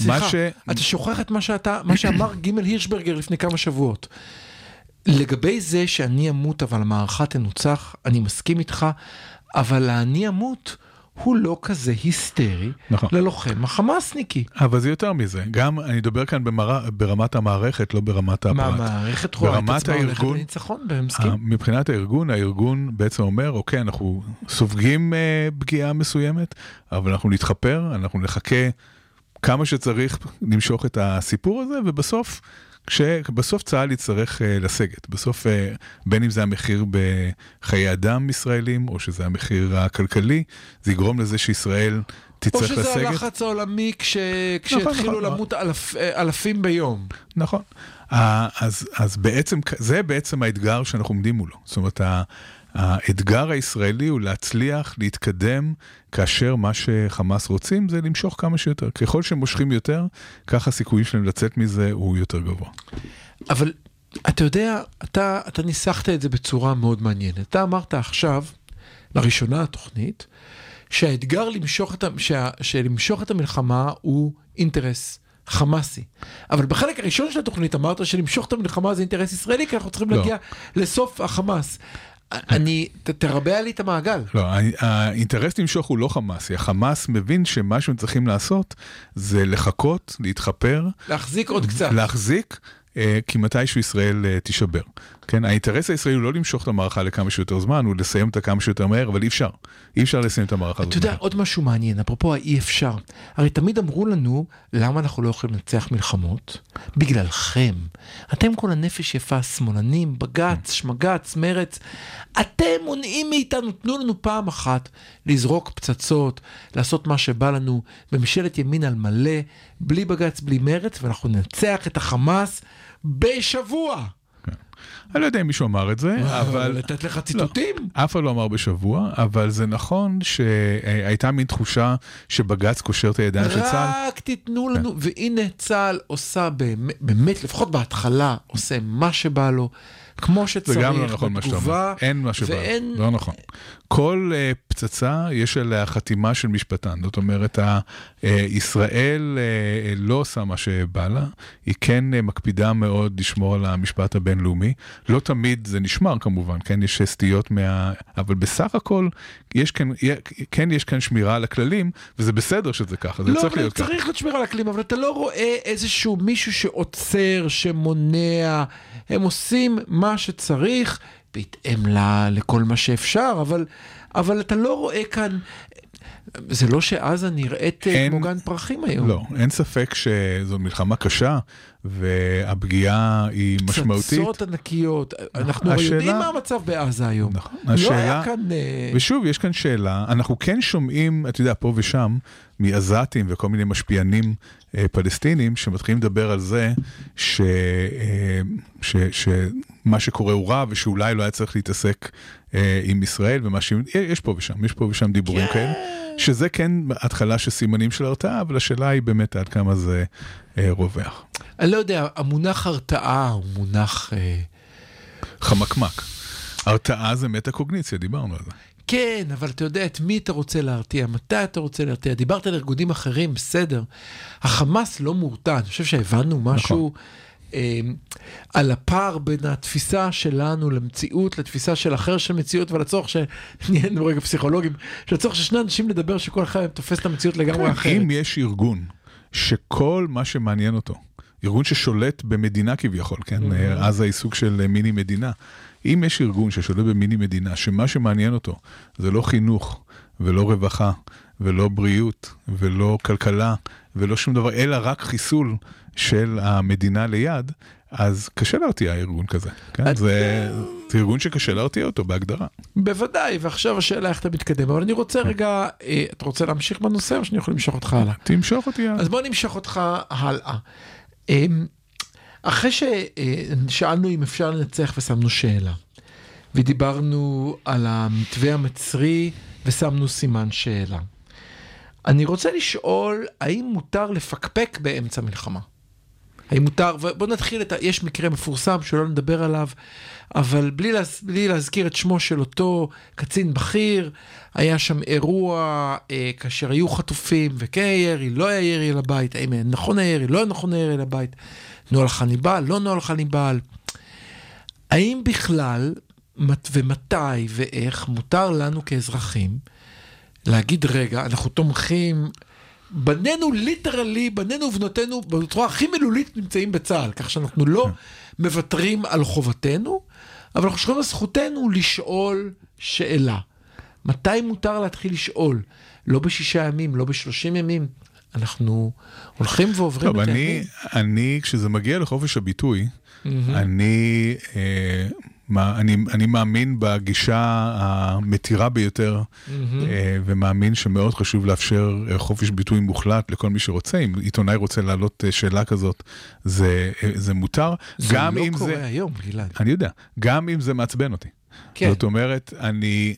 מה ש- אתה שוכח את מה, שאמר ג' הירשברגר לפני כמה שבועות. לגבי זה שאני אמות אבל המערכה תנוצח, אני מסכים איתך, אבל האני אמות הוא לא כזה היסטרי נכון. ללוחם החמאסניקי. אבל זה יותר מזה, גם אני מדבר כאן במר... ברמת המערכת, לא ברמת מה, הפרט. המערכת רואה את עצמה הולכת לניצחון, והם מסכים. ה- מבחינת הארגון, הארגון בעצם אומר, אוקיי, אנחנו סופגים אה, פגיעה מסוימת, אבל אנחנו נתחפר, אנחנו נחכה כמה שצריך למשוך את הסיפור הזה, ובסוף, כשבסוף צה"ל יצטרך אה, לסגת. בסוף, אה, בין אם זה המחיר בחיי אדם ישראלים, או שזה המחיר הכלכלי, זה יגרום לזה שישראל או תצטרך שזה לסגת. הלחץ העולמי כש... כשהתחילו נכון. למות אלף... אלפים ביום. נכון. אה, אז, אז בעצם, זה בעצם האתגר שאנחנו עומדים מולו. זאת אומרת, האתגר הישראלי הוא להצליח להתקדם כאשר מה שחמאס רוצים זה למשוך כמה שיותר. ככל שהם מושכים יותר, ככה הסיכויים שלהם לצאת מזה הוא יותר גבוה. אבל אתה יודע, אתה, אתה ניסחת את זה בצורה מאוד מעניינת. אתה אמרת עכשיו, לראשונה התוכנית, שהאתגר למשוך את, שה, שלמשוך את המלחמה הוא אינטרס חמאסי. אבל בחלק הראשון של התוכנית אמרת שלמשוך את המלחמה זה אינטרס ישראלי, כי אנחנו צריכים לא. להגיע לסוף החמאס. אני, ת, תרבע לי את המעגל. לא, האינטרס למשוך הוא לא חמאסי, החמאס מבין שמה שהם צריכים לעשות זה לחכות, להתחפר, להחזיק עוד קצת. להחזיק, כי מתישהו ישראל אה, תישבר. כן, האינטרס הישראלי הוא לא למשוך את המערכה לכמה שיותר זמן, הוא לסיים אותה כמה שיותר מהר, אבל אי אפשר. אי אפשר לסיים את המערכה הזאת. אתה יודע. עוד משהו מעניין, אפרופו האי אפשר. הרי תמיד אמרו לנו, למה אנחנו לא יכולים לנצח מלחמות? בגללכם. אתם כל הנפש יפה, שמאלנים, בג"ץ, שמג"ץ, מרץ. אתם מונעים מאיתנו, תנו לנו פעם אחת לזרוק פצצות, לעשות מה שבא לנו, בממשלת ימין על מלא, בלי בג"ץ, בלי מרץ, ואנחנו ננצח את החמאס בשבוע. אני לא יודע אם מישהו אמר את זה, אבל... לתת לך ציטוטים? אף אחד לא אמר בשבוע, אבל זה נכון שהייתה מין תחושה שבג"ץ קושר את הידיים של צה"ל. רק תיתנו לנו, והנה צה"ל עושה באמת, באמת, לפחות בהתחלה, עושה מה שבא לו, כמו שצריך, זה גם לא נכון מה שאתה אומר. בתגובה, אין מה שבא. ואין... לא נכון. כל uh, פצצה יש עליה חתימה של משפטן. זאת אומרת, ה, uh, ישראל uh, לא עושה מה שבא לה, היא כן uh, מקפידה מאוד לשמור על המשפט הבינלאומי. לא תמיד זה נשמר כמובן, כן, יש סטיות מה... אבל בסך הכל, יש כאן, כן יש כאן שמירה על הכללים, וזה בסדר שזה ככה, זה לא, צריך להיות ככה. צריך להיות שמירה על הכלים, אבל אתה לא רואה איזשהו מישהו שעוצר, שמונע, הם עושים מה שצריך, בהתאם לכל מה שאפשר, אבל, אבל אתה לא רואה כאן... זה לא שעזה נראית אה, אין- כמו גן פרחים היום. לא, אין ספק שזו מלחמה קשה, והפגיעה היא משמעותית. פצצות ענקיות, אנחנו השאלה- יודעים מה המצב בעזה היום. נכון. לא היה השאלה- כאן... אה, ושוב, יש כאן שאלה, אנחנו כן שומעים, אתה יודע, פה ושם, מעזתים וכל מיני משפיענים אה, פלסטינים, שמתחילים לדבר על זה ש, אה, ש, שמה שקורה הוא רע, ושאולי לא היה צריך להתעסק עם ישראל, ומה ש... יש פה ושם, יש פה ושם דיבורים כאלה, שזה כן התחלה של סימנים של הרתעה, אבל השאלה היא באמת עד כמה זה אה, רווח. אני לא יודע, המונח הרתעה הוא מונח... אה, חמקמק. הרתעה זה מטה-קוגניציה, דיברנו על זה. כן, אבל אתה יודע את מי אתה רוצה להרתיע, מתי אתה רוצה להרתיע. דיברת על ארגונים אחרים, בסדר. החמאס לא מורתע, אני חושב שהבנו משהו אה, על הפער בין התפיסה שלנו למציאות, לתפיסה של אחר של מציאות, ועל הצורך שנהיינו רגע פסיכולוגים, של הצורך של שני אנשים לדבר שכל אחד תופס את המציאות לגמרי אחרת. אם יש ארגון שכל מה שמעניין אותו, ארגון ששולט במדינה כביכול, כן? Mm-hmm. עזה היא סוג של אה, מיני מדינה. אם יש ארגון ששולט במיני מדינה, שמה שמעניין אותו זה לא חינוך ולא רווחה ולא בריאות ולא כלכלה ולא שום דבר, אלא רק חיסול של המדינה ליד, אז קשה להרתיע ארגון כזה. כן? זה, זה ארגון שקשה להרתיע אותו בהגדרה. בוודאי, ועכשיו השאלה איך אתה מתקדם, אבל אני רוצה רגע, אה, אתה רוצה להמשיך בנושא או שאני יכול למשוך אותך הלאה? תמשוך אותי יד. אז בוא נמשוך אותך הלאה. אמ, אחרי ששאלנו אם אפשר לנצח ושמנו שאלה, ודיברנו על המתווה המצרי ושמנו סימן שאלה. אני רוצה לשאול, האם מותר לפקפק באמצע מלחמה? האם מותר, ובוא נתחיל את ה... יש מקרה מפורסם שלא נדבר עליו, אבל בלי, להז... בלי להזכיר את שמו של אותו קצין בכיר, היה שם אירוע אה, כאשר היו חטופים וכן היה ירי, לא היה ירי לבית, האם היה נכון הירי, לא היה נכון הירי לבית, נוהל חניבל, לא נוהל חניבל. האם בכלל, מת- ומתי ואיך מותר לנו כאזרחים להגיד רגע, אנחנו תומכים, בנינו ליטרלי, בנינו ובנותינו בצורה הכי מילולית נמצאים בצה"ל, כך שאנחנו לא מוותרים על חובתנו, אבל אנחנו שומרים על זכותנו לשאול שאלה. מתי מותר להתחיל לשאול? לא בשישה ימים, לא בשלושים ימים. אנחנו הולכים ועוברים טוב, את אני, הימים. אני, כשזה מגיע לחופש הביטוי, אני, אה, מה, אני, אני מאמין בגישה המתירה ביותר, אה, ומאמין שמאוד חשוב לאפשר אה, חופש ביטוי מוחלט לכל מי שרוצה. אם עיתונאי רוצה להעלות אה, שאלה כזאת, זה, זה מותר. זה גם לא אם קורה זה... היום, גלעד. אני יודע, גם אם זה מעצבן אותי. כן. זאת אומרת, אני,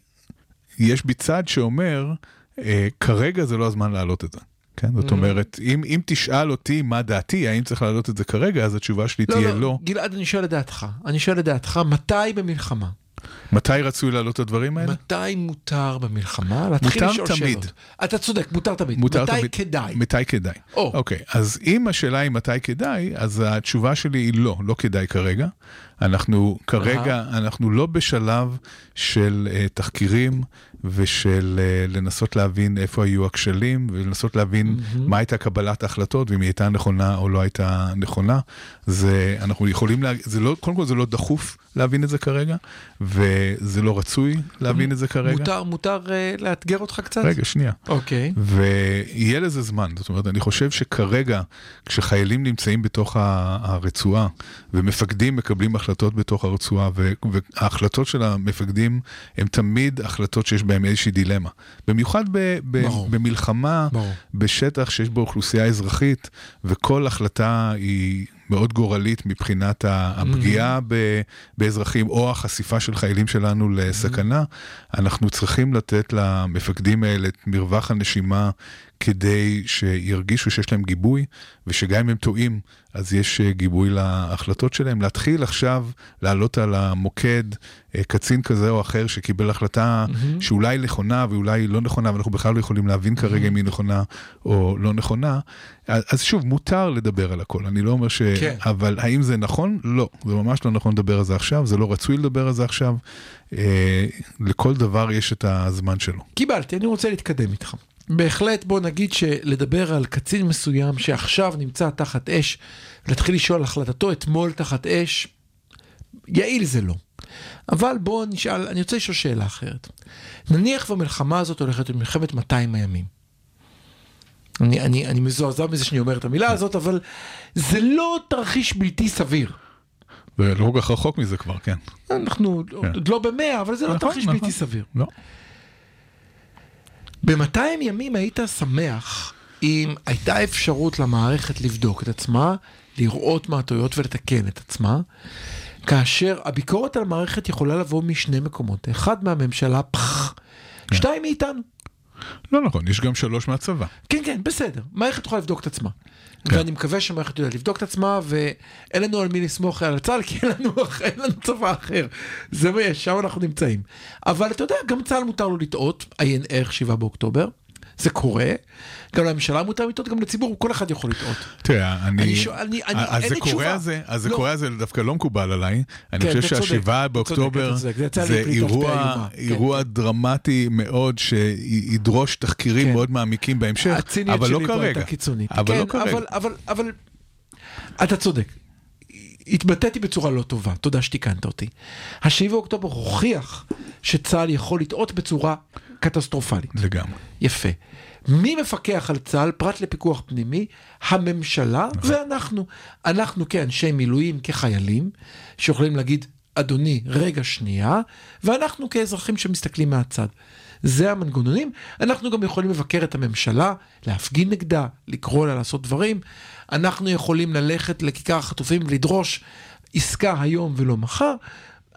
יש בי צד שאומר, אה, כרגע זה לא הזמן להעלות את זה. כן, זאת אומרת, אם, אם תשאל אותי מה דעתי, האם צריך להעלות את זה כרגע, אז התשובה שלי לא, תהיה לא, לא. גלעד, אני שואל את דעתך. אני שואל את דעתך, מתי במלחמה? מתי רצוי להעלות את הדברים האלה? מתי מותר במלחמה להתחיל מותר לשאול תמיד. שאלות? אתה צודק, מותר תמיד. מותר מתי תמיד. כדאי? מתי כדאי. או. אוקיי, אז אם השאלה היא מתי כדאי, אז התשובה שלי היא לא, לא כדאי כרגע. אנחנו כרגע, אנחנו לא בשלב של uh, תחקירים ושל uh, לנסות להבין איפה היו הכשלים ולנסות להבין mm-hmm. מה הייתה קבלת ההחלטות ואם היא הייתה נכונה או לא הייתה נכונה. זה, אנחנו יכולים, לה, זה לא, קודם כל זה לא דחוף להבין את זה כרגע, וזה לא רצוי להבין את זה כרגע. מותר, מותר uh, לאתגר אותך קצת? רגע, שנייה. אוקיי. ויהיה לזה זמן, זאת אומרת, אני חושב שכרגע, כשחיילים נמצאים בתוך הרצועה, ומפקדים מקבלים החלטות בתוך הרצועה, וההחלטות של המפקדים הן תמיד החלטות שיש בהן איזושהי דילמה. במיוחד ב- ב- ברור. במלחמה, ברור. בשטח שיש בו אוכלוסייה אזרחית, וכל החלטה היא מאוד גורלית מבחינת ה- הפגיעה ב- באזרחים או החשיפה של חיילים שלנו לסכנה, אנחנו צריכים לתת למפקדים האלה את מרווח הנשימה כדי שירגישו שיש להם גיבוי, ושגם אם הם טועים, אז יש אה, גיבוי להחלטות שלהם. להתחיל עכשיו לעלות על המוקד אה, קצין כזה או אחר שקיבל החלטה שאולי נכונה ואולי לא נכונה, ואנחנו בכלל לא יכולים להבין כרגע אם היא נכונה או לא נכונה. אז שוב, מותר לדבר על הכל, אני לא אומר ש... כן. אבל האם זה נכון? לא, זה ממש לא נכון לדבר על זה עכשיו, זה לא רצוי לדבר על זה עכשיו. אה, לכל דבר יש את הזמן שלו. קיבלתי, אני רוצה להתקדם איתך. בהחלט בוא נגיד שלדבר על קצין מסוים שעכשיו נמצא תחת אש, להתחיל לשאול החלטתו אתמול תחת אש, יעיל זה לא. אבל בואו נשאל, אני רוצה לשאול שאלה אחרת. נניח והמלחמה הזאת הולכת למלחמת 200 הימים. אני, אני, אני מזועזע מזה שאני אומר את המילה הזאת, אבל זה לא תרחיש בלתי סביר. זה לא כל כך רחוק מזה כבר, כן. אנחנו עוד לא במאה, אבל זה לא נכון, תרחיש נכון. בלתי סביר. לא. ב-200 ימים היית שמח אם הייתה אפשרות למערכת לבדוק את עצמה, לראות מה הטעויות ולתקן את עצמה, כאשר הביקורת על המערכת יכולה לבוא משני מקומות. אחד מהממשלה, פח, כן. שתיים מאיתנו. לא נכון, יש גם שלוש מהצבא. כן, כן, בסדר. מערכת יכולה לבדוק את עצמה. כן. ואני מקווה שהמערכת יודעת לבדוק את עצמה, ואין לנו על מי לסמוך על צה"ל, כי אין לנו, אין לנו צבא אחר. זה מה יש, שם אנחנו נמצאים. אבל אתה יודע, גם צה"ל מותר לו לטעות, עיין ערך 7 באוקטובר. זה קורה, גם לממשלה מותר לטעות, גם לציבור, כל אחד יכול לטעות. תראה, אני... אני אני- אני- אז אין זה קורה. הזה, אז זה לא. קורה הזה דווקא לא מקובל עליי. אני כן, חושב שהשבעה באוקטובר זה אירוע, איומה. כן, אירוע דרמטי מאוד שידרוש תחקירים כן. מאוד מעמיקים בהמשך, אבל לא שלי פה כרגע. אבל כן, לא כרגע. אבל, אבל, אבל, אתה צודק. התבטאתי בצורה לא טובה, תודה שתיקנת אותי. השבעה באוקטובר הוכיח שצה"ל יכול לטעות בצורה קטסטרופלית. לגמרי. יפה. מי מפקח על צה"ל פרט לפיקוח פנימי? הממשלה נכון. ואנחנו. אנחנו כאנשי מילואים, כחיילים, שיכולים להגיד, אדוני, רגע שנייה, ואנחנו כאזרחים שמסתכלים מהצד. זה המנגנונים. אנחנו גם יכולים לבקר את הממשלה, להפגין נגדה, לקרוא לה לעשות דברים. אנחנו יכולים ללכת לכיכר החטופים ולדרוש עסקה היום ולא מחר.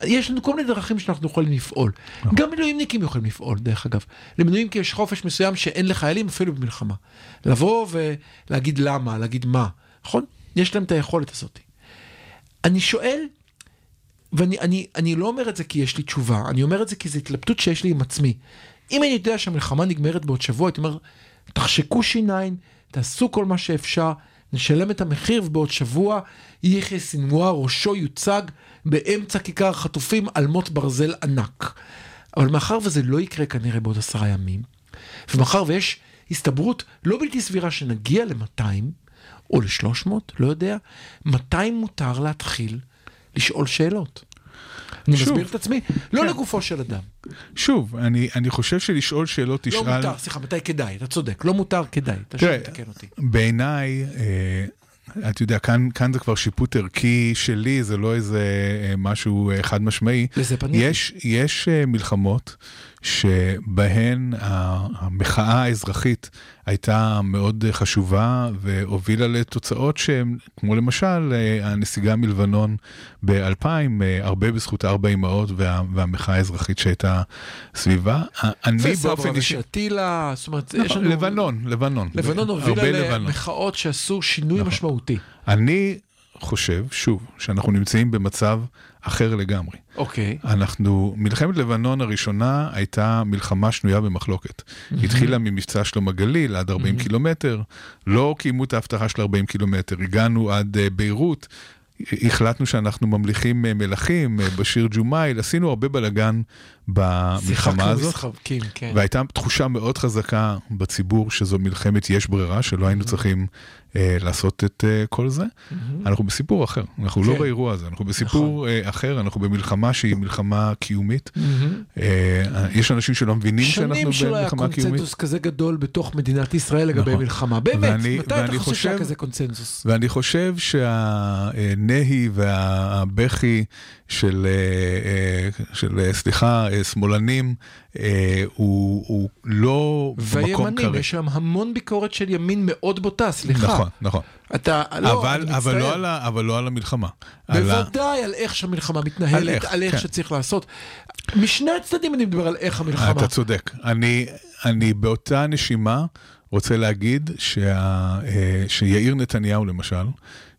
יש לנו כל מיני דרכים שאנחנו יכולים לפעול. גם מילואימניקים יכולים לפעול, דרך אגב. למילואימניקים יש חופש מסוים שאין לחיילים אפילו במלחמה. לבוא ולהגיד למה, להגיד מה, נכון? יש להם את היכולת הזאת. אני שואל, ואני אני, אני לא אומר את זה כי יש לי תשובה, אני אומר את זה כי זו התלבטות שיש לי עם עצמי. אם אני יודע שהמלחמה נגמרת בעוד שבוע, הייתי אומר, תחשקו שיניים, תעשו כל מה שאפשר, נשלם את המחיר, ובעוד שבוע יחיא סינואר ראשו יוצג באמצע כיכר החטופים על מוט ברזל ענק. אבל מאחר וזה לא יקרה כנראה בעוד עשרה ימים, ומאחר ויש הסתברות לא בלתי סבירה שנגיע ל-200 או ל-300, לא יודע, מתי מותר להתחיל לשאול שאלות? אני שוב. מסביר את עצמי, לא כן. לגופו של אדם. שוב, אני, אני חושב שלשאול שאלות לא תשאל... מותר, סליחה, מתי כדאי? אתה צודק, לא מותר כדאי. אתה שוב תראה, מתקן אותי. בעיניי, אה, אתה יודע, כאן, כאן זה כבר שיפוט ערכי שלי, זה לא איזה אה, משהו אה, חד משמעי. לזה פניתי. יש, יש אה, מלחמות שבהן המחאה האזרחית הייתה מאוד חשובה והובילה לתוצאות שהן, כמו למשל אה, הנסיגה מלבנון ב-2000, אה, הרבה בזכות ארבע אמהות וה, והמחאה האזרחית שהייתה סביבה. אני באופן אישי... ושתילה, זאת אומרת, יש נכון, לנו... לבנון, לבנון. לבנון הובילה. למחאות שעשו שינוי נכון. משמעותי. אני חושב, שוב, שאנחנו נמצאים במצב אחר לגמרי. אוקיי. אנחנו, מלחמת לבנון הראשונה הייתה מלחמה שנויה במחלוקת. התחילה ממבצע שלום הגליל עד 40 קילומטר, לא קיימו את ההבטחה של 40 קילומטר, הגענו עד אה, ביירות, החלטנו שאנחנו ממליכים אה, מלכים, אה, בשיר ג'ומייל, עשינו הרבה בלאגן במלחמה שיחקנו הזאת. משחקים, כן. והייתה תחושה מאוד חזקה בציבור שזו מלחמת יש ברירה, שלא היינו צריכים אה, לעשות את אה, כל זה. אנחנו בסיפור אחר, אנחנו לא כן. באירוע הזה, אנחנו בסיפור אה, אחר, אנחנו במלחמה שהיא מלחמה קיומית. מהמם. אה, יש אנשים שלא מבינים שנים שאנחנו שלא היה במלחמה קיומית. קונצנזוס כזה גדול בתוך מדינת ישראל לגבי נכון. מלחמה. באמת, ואני- מתי אתה חושב שהיה כזה קונצנזוס? ואני חושב שהנהי והבכי של, אה, אה, של אה, סליחה, שמאלנים, הוא, הוא לא במקום והימנים, כרגע. יש שם המון ביקורת של ימין מאוד בוטה, סליחה. נכון, נכון. אתה, לא, אבל, אני אבל, לא. על ה, אבל לא על המלחמה. על ה- בוודאי על איך שהמלחמה על מתנהלת, איך, על איך כן. שצריך לעשות. משני הצדדים אני מדבר על איך המלחמה. אתה צודק. אני, אני באותה נשימה רוצה להגיד שה, שיאיר נתניהו למשל,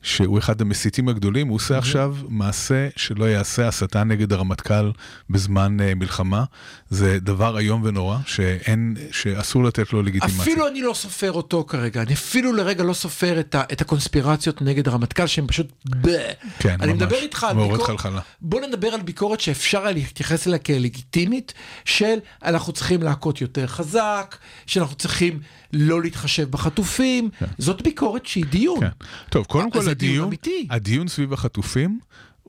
שהוא אחד המסיתים הגדולים, הוא עושה עכשיו מעשה שלא יעשה הסתה נגד הרמטכ"ל בזמן אה, מלחמה. זה דבר איום ונורא, שאין, שאסור לתת לו לגיטימציה. אפילו אני לא סופר אותו כרגע, אני אפילו לרגע לא סופר את, ה, את הקונספירציות נגד הרמטכ"ל שהם פשוט. כן, אני ממש. מדבר איתך על ביקורת, חלחלה. בוא נדבר על ביקורת שאפשר היה להתייחס אליה כלגיטימית, של אנחנו צריכים להכות יותר חזק, שאנחנו צריכים לא להתחשב בחטופים, זאת ביקורת שהיא דיון. כן. טוב, קודם כל הדיון. הדיון סביב החטופים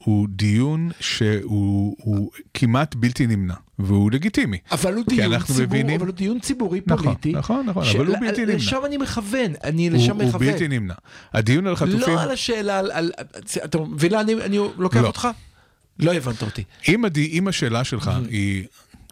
הוא דיון שהוא הוא כמעט בלתי נמנע, והוא לגיטימי. אבל הוא כי דיון ציבור, מבינים- אבל הוא דיון ציבורי נכון, פוליטי. נכון, נכון, אבל הוא בלתי נמנע. לשם אני מכוון, אני הוא, לשם הוא מכוון. בלתי נמנע. הדיון על חטופים, לא על השאלה, על, על, אתה מבין אני, אני לוקח לא. אותך? לא הבנת אותי. אם, הדי, אם השאלה שלך היא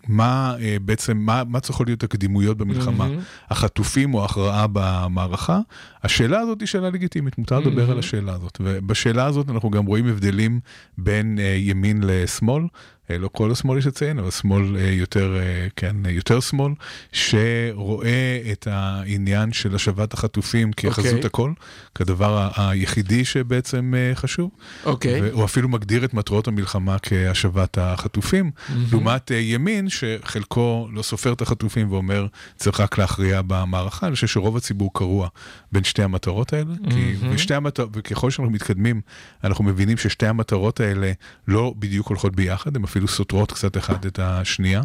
מה אה, בעצם, מה, מה צריכות להיות הקדימויות במלחמה, החטופים או ההכרעה במערכה, השאלה הזאת היא שאלה לגיטימית, מותר לדבר על השאלה הזאת. ובשאלה הזאת אנחנו גם רואים הבדלים בין אה, ימין לשמאל. אה, לא כל השמאל יש לציין, אבל שמאל אה, יותר, אה, כן, יותר שמאל, שרואה את העניין של השבת החטופים כחזות אוקיי. הכל, כדבר היחידי שבעצם חשוב. אוקיי. והוא אפילו מגדיר את מטרות המלחמה כהשבת החטופים, לעומת אה, ימין שחלקו לא סופר את החטופים ואומר צריך רק להכריע במערכה. אני חושב שרוב הציבור קרוע בין שתי המטרות האלה, כי ושתי המטרות, וככל שאנחנו מתקדמים, אנחנו מבינים ששתי המטרות האלה לא בדיוק הולכות ביחד, הן אפילו סותרות קצת אחת את השנייה.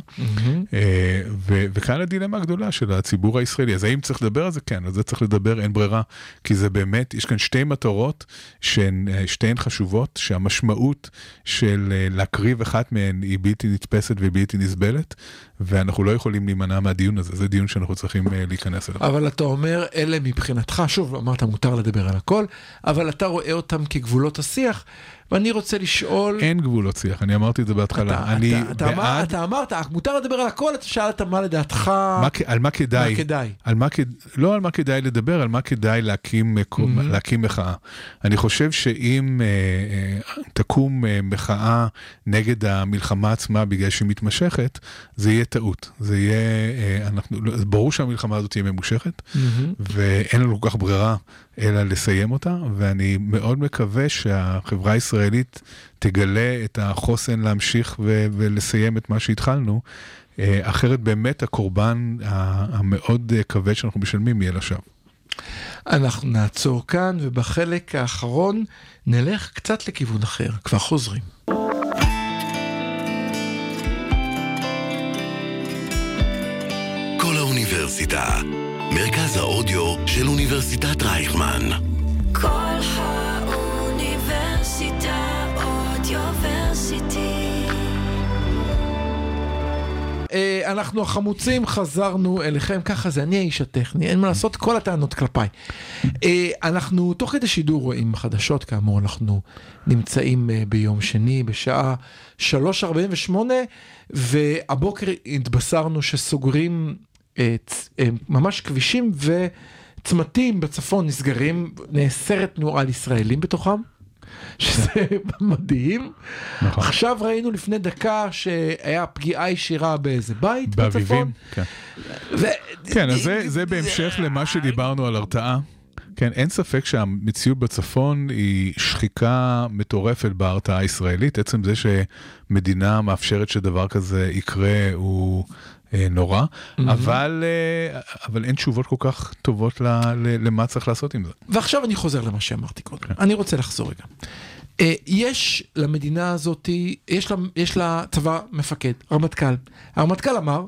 אה, ו- וכאן הדילמה הגדולה של הציבור הישראלי. אז האם צריך לדבר על זה? כן, על זה צריך לדבר, אין ברירה, כי זה באמת, יש כאן שתי מטרות שהן אה, שתיהן חשובות, שהמשמעות של אה, להקריב אחת מהן היא בלתי נתפסת ובלתי נסבלת, ואנחנו לא יכולים להימנע מהדיון הזה, זה דיון שאנחנו צריכים אה, להיכנס אליו. אבל אתה אומר, אלה מבחינתך, שוב, אמרת מותר לדבר על הכל, אבל אתה רואה אותם כגבולות השיח, ואני רוצה לשאול... אין גבולות שיח, אני אמרתי את זה בהתחלה. אתה, אני אתה, אתה, אמר, בעד... אתה אמרת, מותר לדבר על הכל, אתה שאלת מה לדעתך... מה, על מה כדאי, מה כדאי? על מה, לא על מה כדאי לדבר, על מה כדאי להקים, אה, קו- להקים מחאה. אני חושב שאם אה, אה, תקום אה, מחאה נגד המלחמה עצמה בגלל שהיא מתמשכת, זה יהיה טעות. זה יהיה, אה, אנחנו, לא- ברור שהמלחמה הזאת תהיה ממושכת, ואין לנו כל כך ברירה אלא לסיים אותה, ואני מאוד מקווה שהחברה הישראלית תגלה את החוסן להמשיך ו- ולסיים את מה שהתחלנו. אה, אחרת באמת הקורבן המאוד כבד שאנחנו משלמים יהיה לשווא. אנחנו נעצור כאן, ובחלק האחרון נלך קצת לכיוון אחר. כבר חוזרים. כל האוניברסיטה. מרכז האודיו של אוניברסיטת רייכמן. כל האוניברסיטה אודיוורסיטי. אה, אנחנו החמוצים חזרנו אליכם, ככה זה, אני האיש הטכני, אין מה לעשות, כל הטענות כלפיי. אה, אנחנו תוך כדי שידור רואים חדשות, כאמור, אנחנו נמצאים אה, ביום שני בשעה 3.48, והבוקר התבשרנו שסוגרים ממש כבישים וצמתים בצפון נסגרים, נאסרת תנועה על ישראלים בתוכם. שזה מדהים. נכון. עכשיו ראינו לפני דקה שהיה פגיעה ישירה באיזה בית בצפון. באביבים. כן. ו... כן, אז זה, זה בהמשך למה שדיברנו על הרתעה. כן, אין ספק שהמציאות בצפון היא שחיקה מטורפת בהרתעה הישראלית. עצם זה שמדינה מאפשרת שדבר כזה יקרה הוא אה, נורא, אבל, אה, אבל אין תשובות כל כך טובות ל, ל, למה צריך לעשות עם זה. ועכשיו אני חוזר למה שאמרתי קודם. אני רוצה לחזור רגע. אה, יש למדינה הזאת, יש לה, יש לה צבא מפקד, רמטכ"ל. הרמטכ"ל אמר,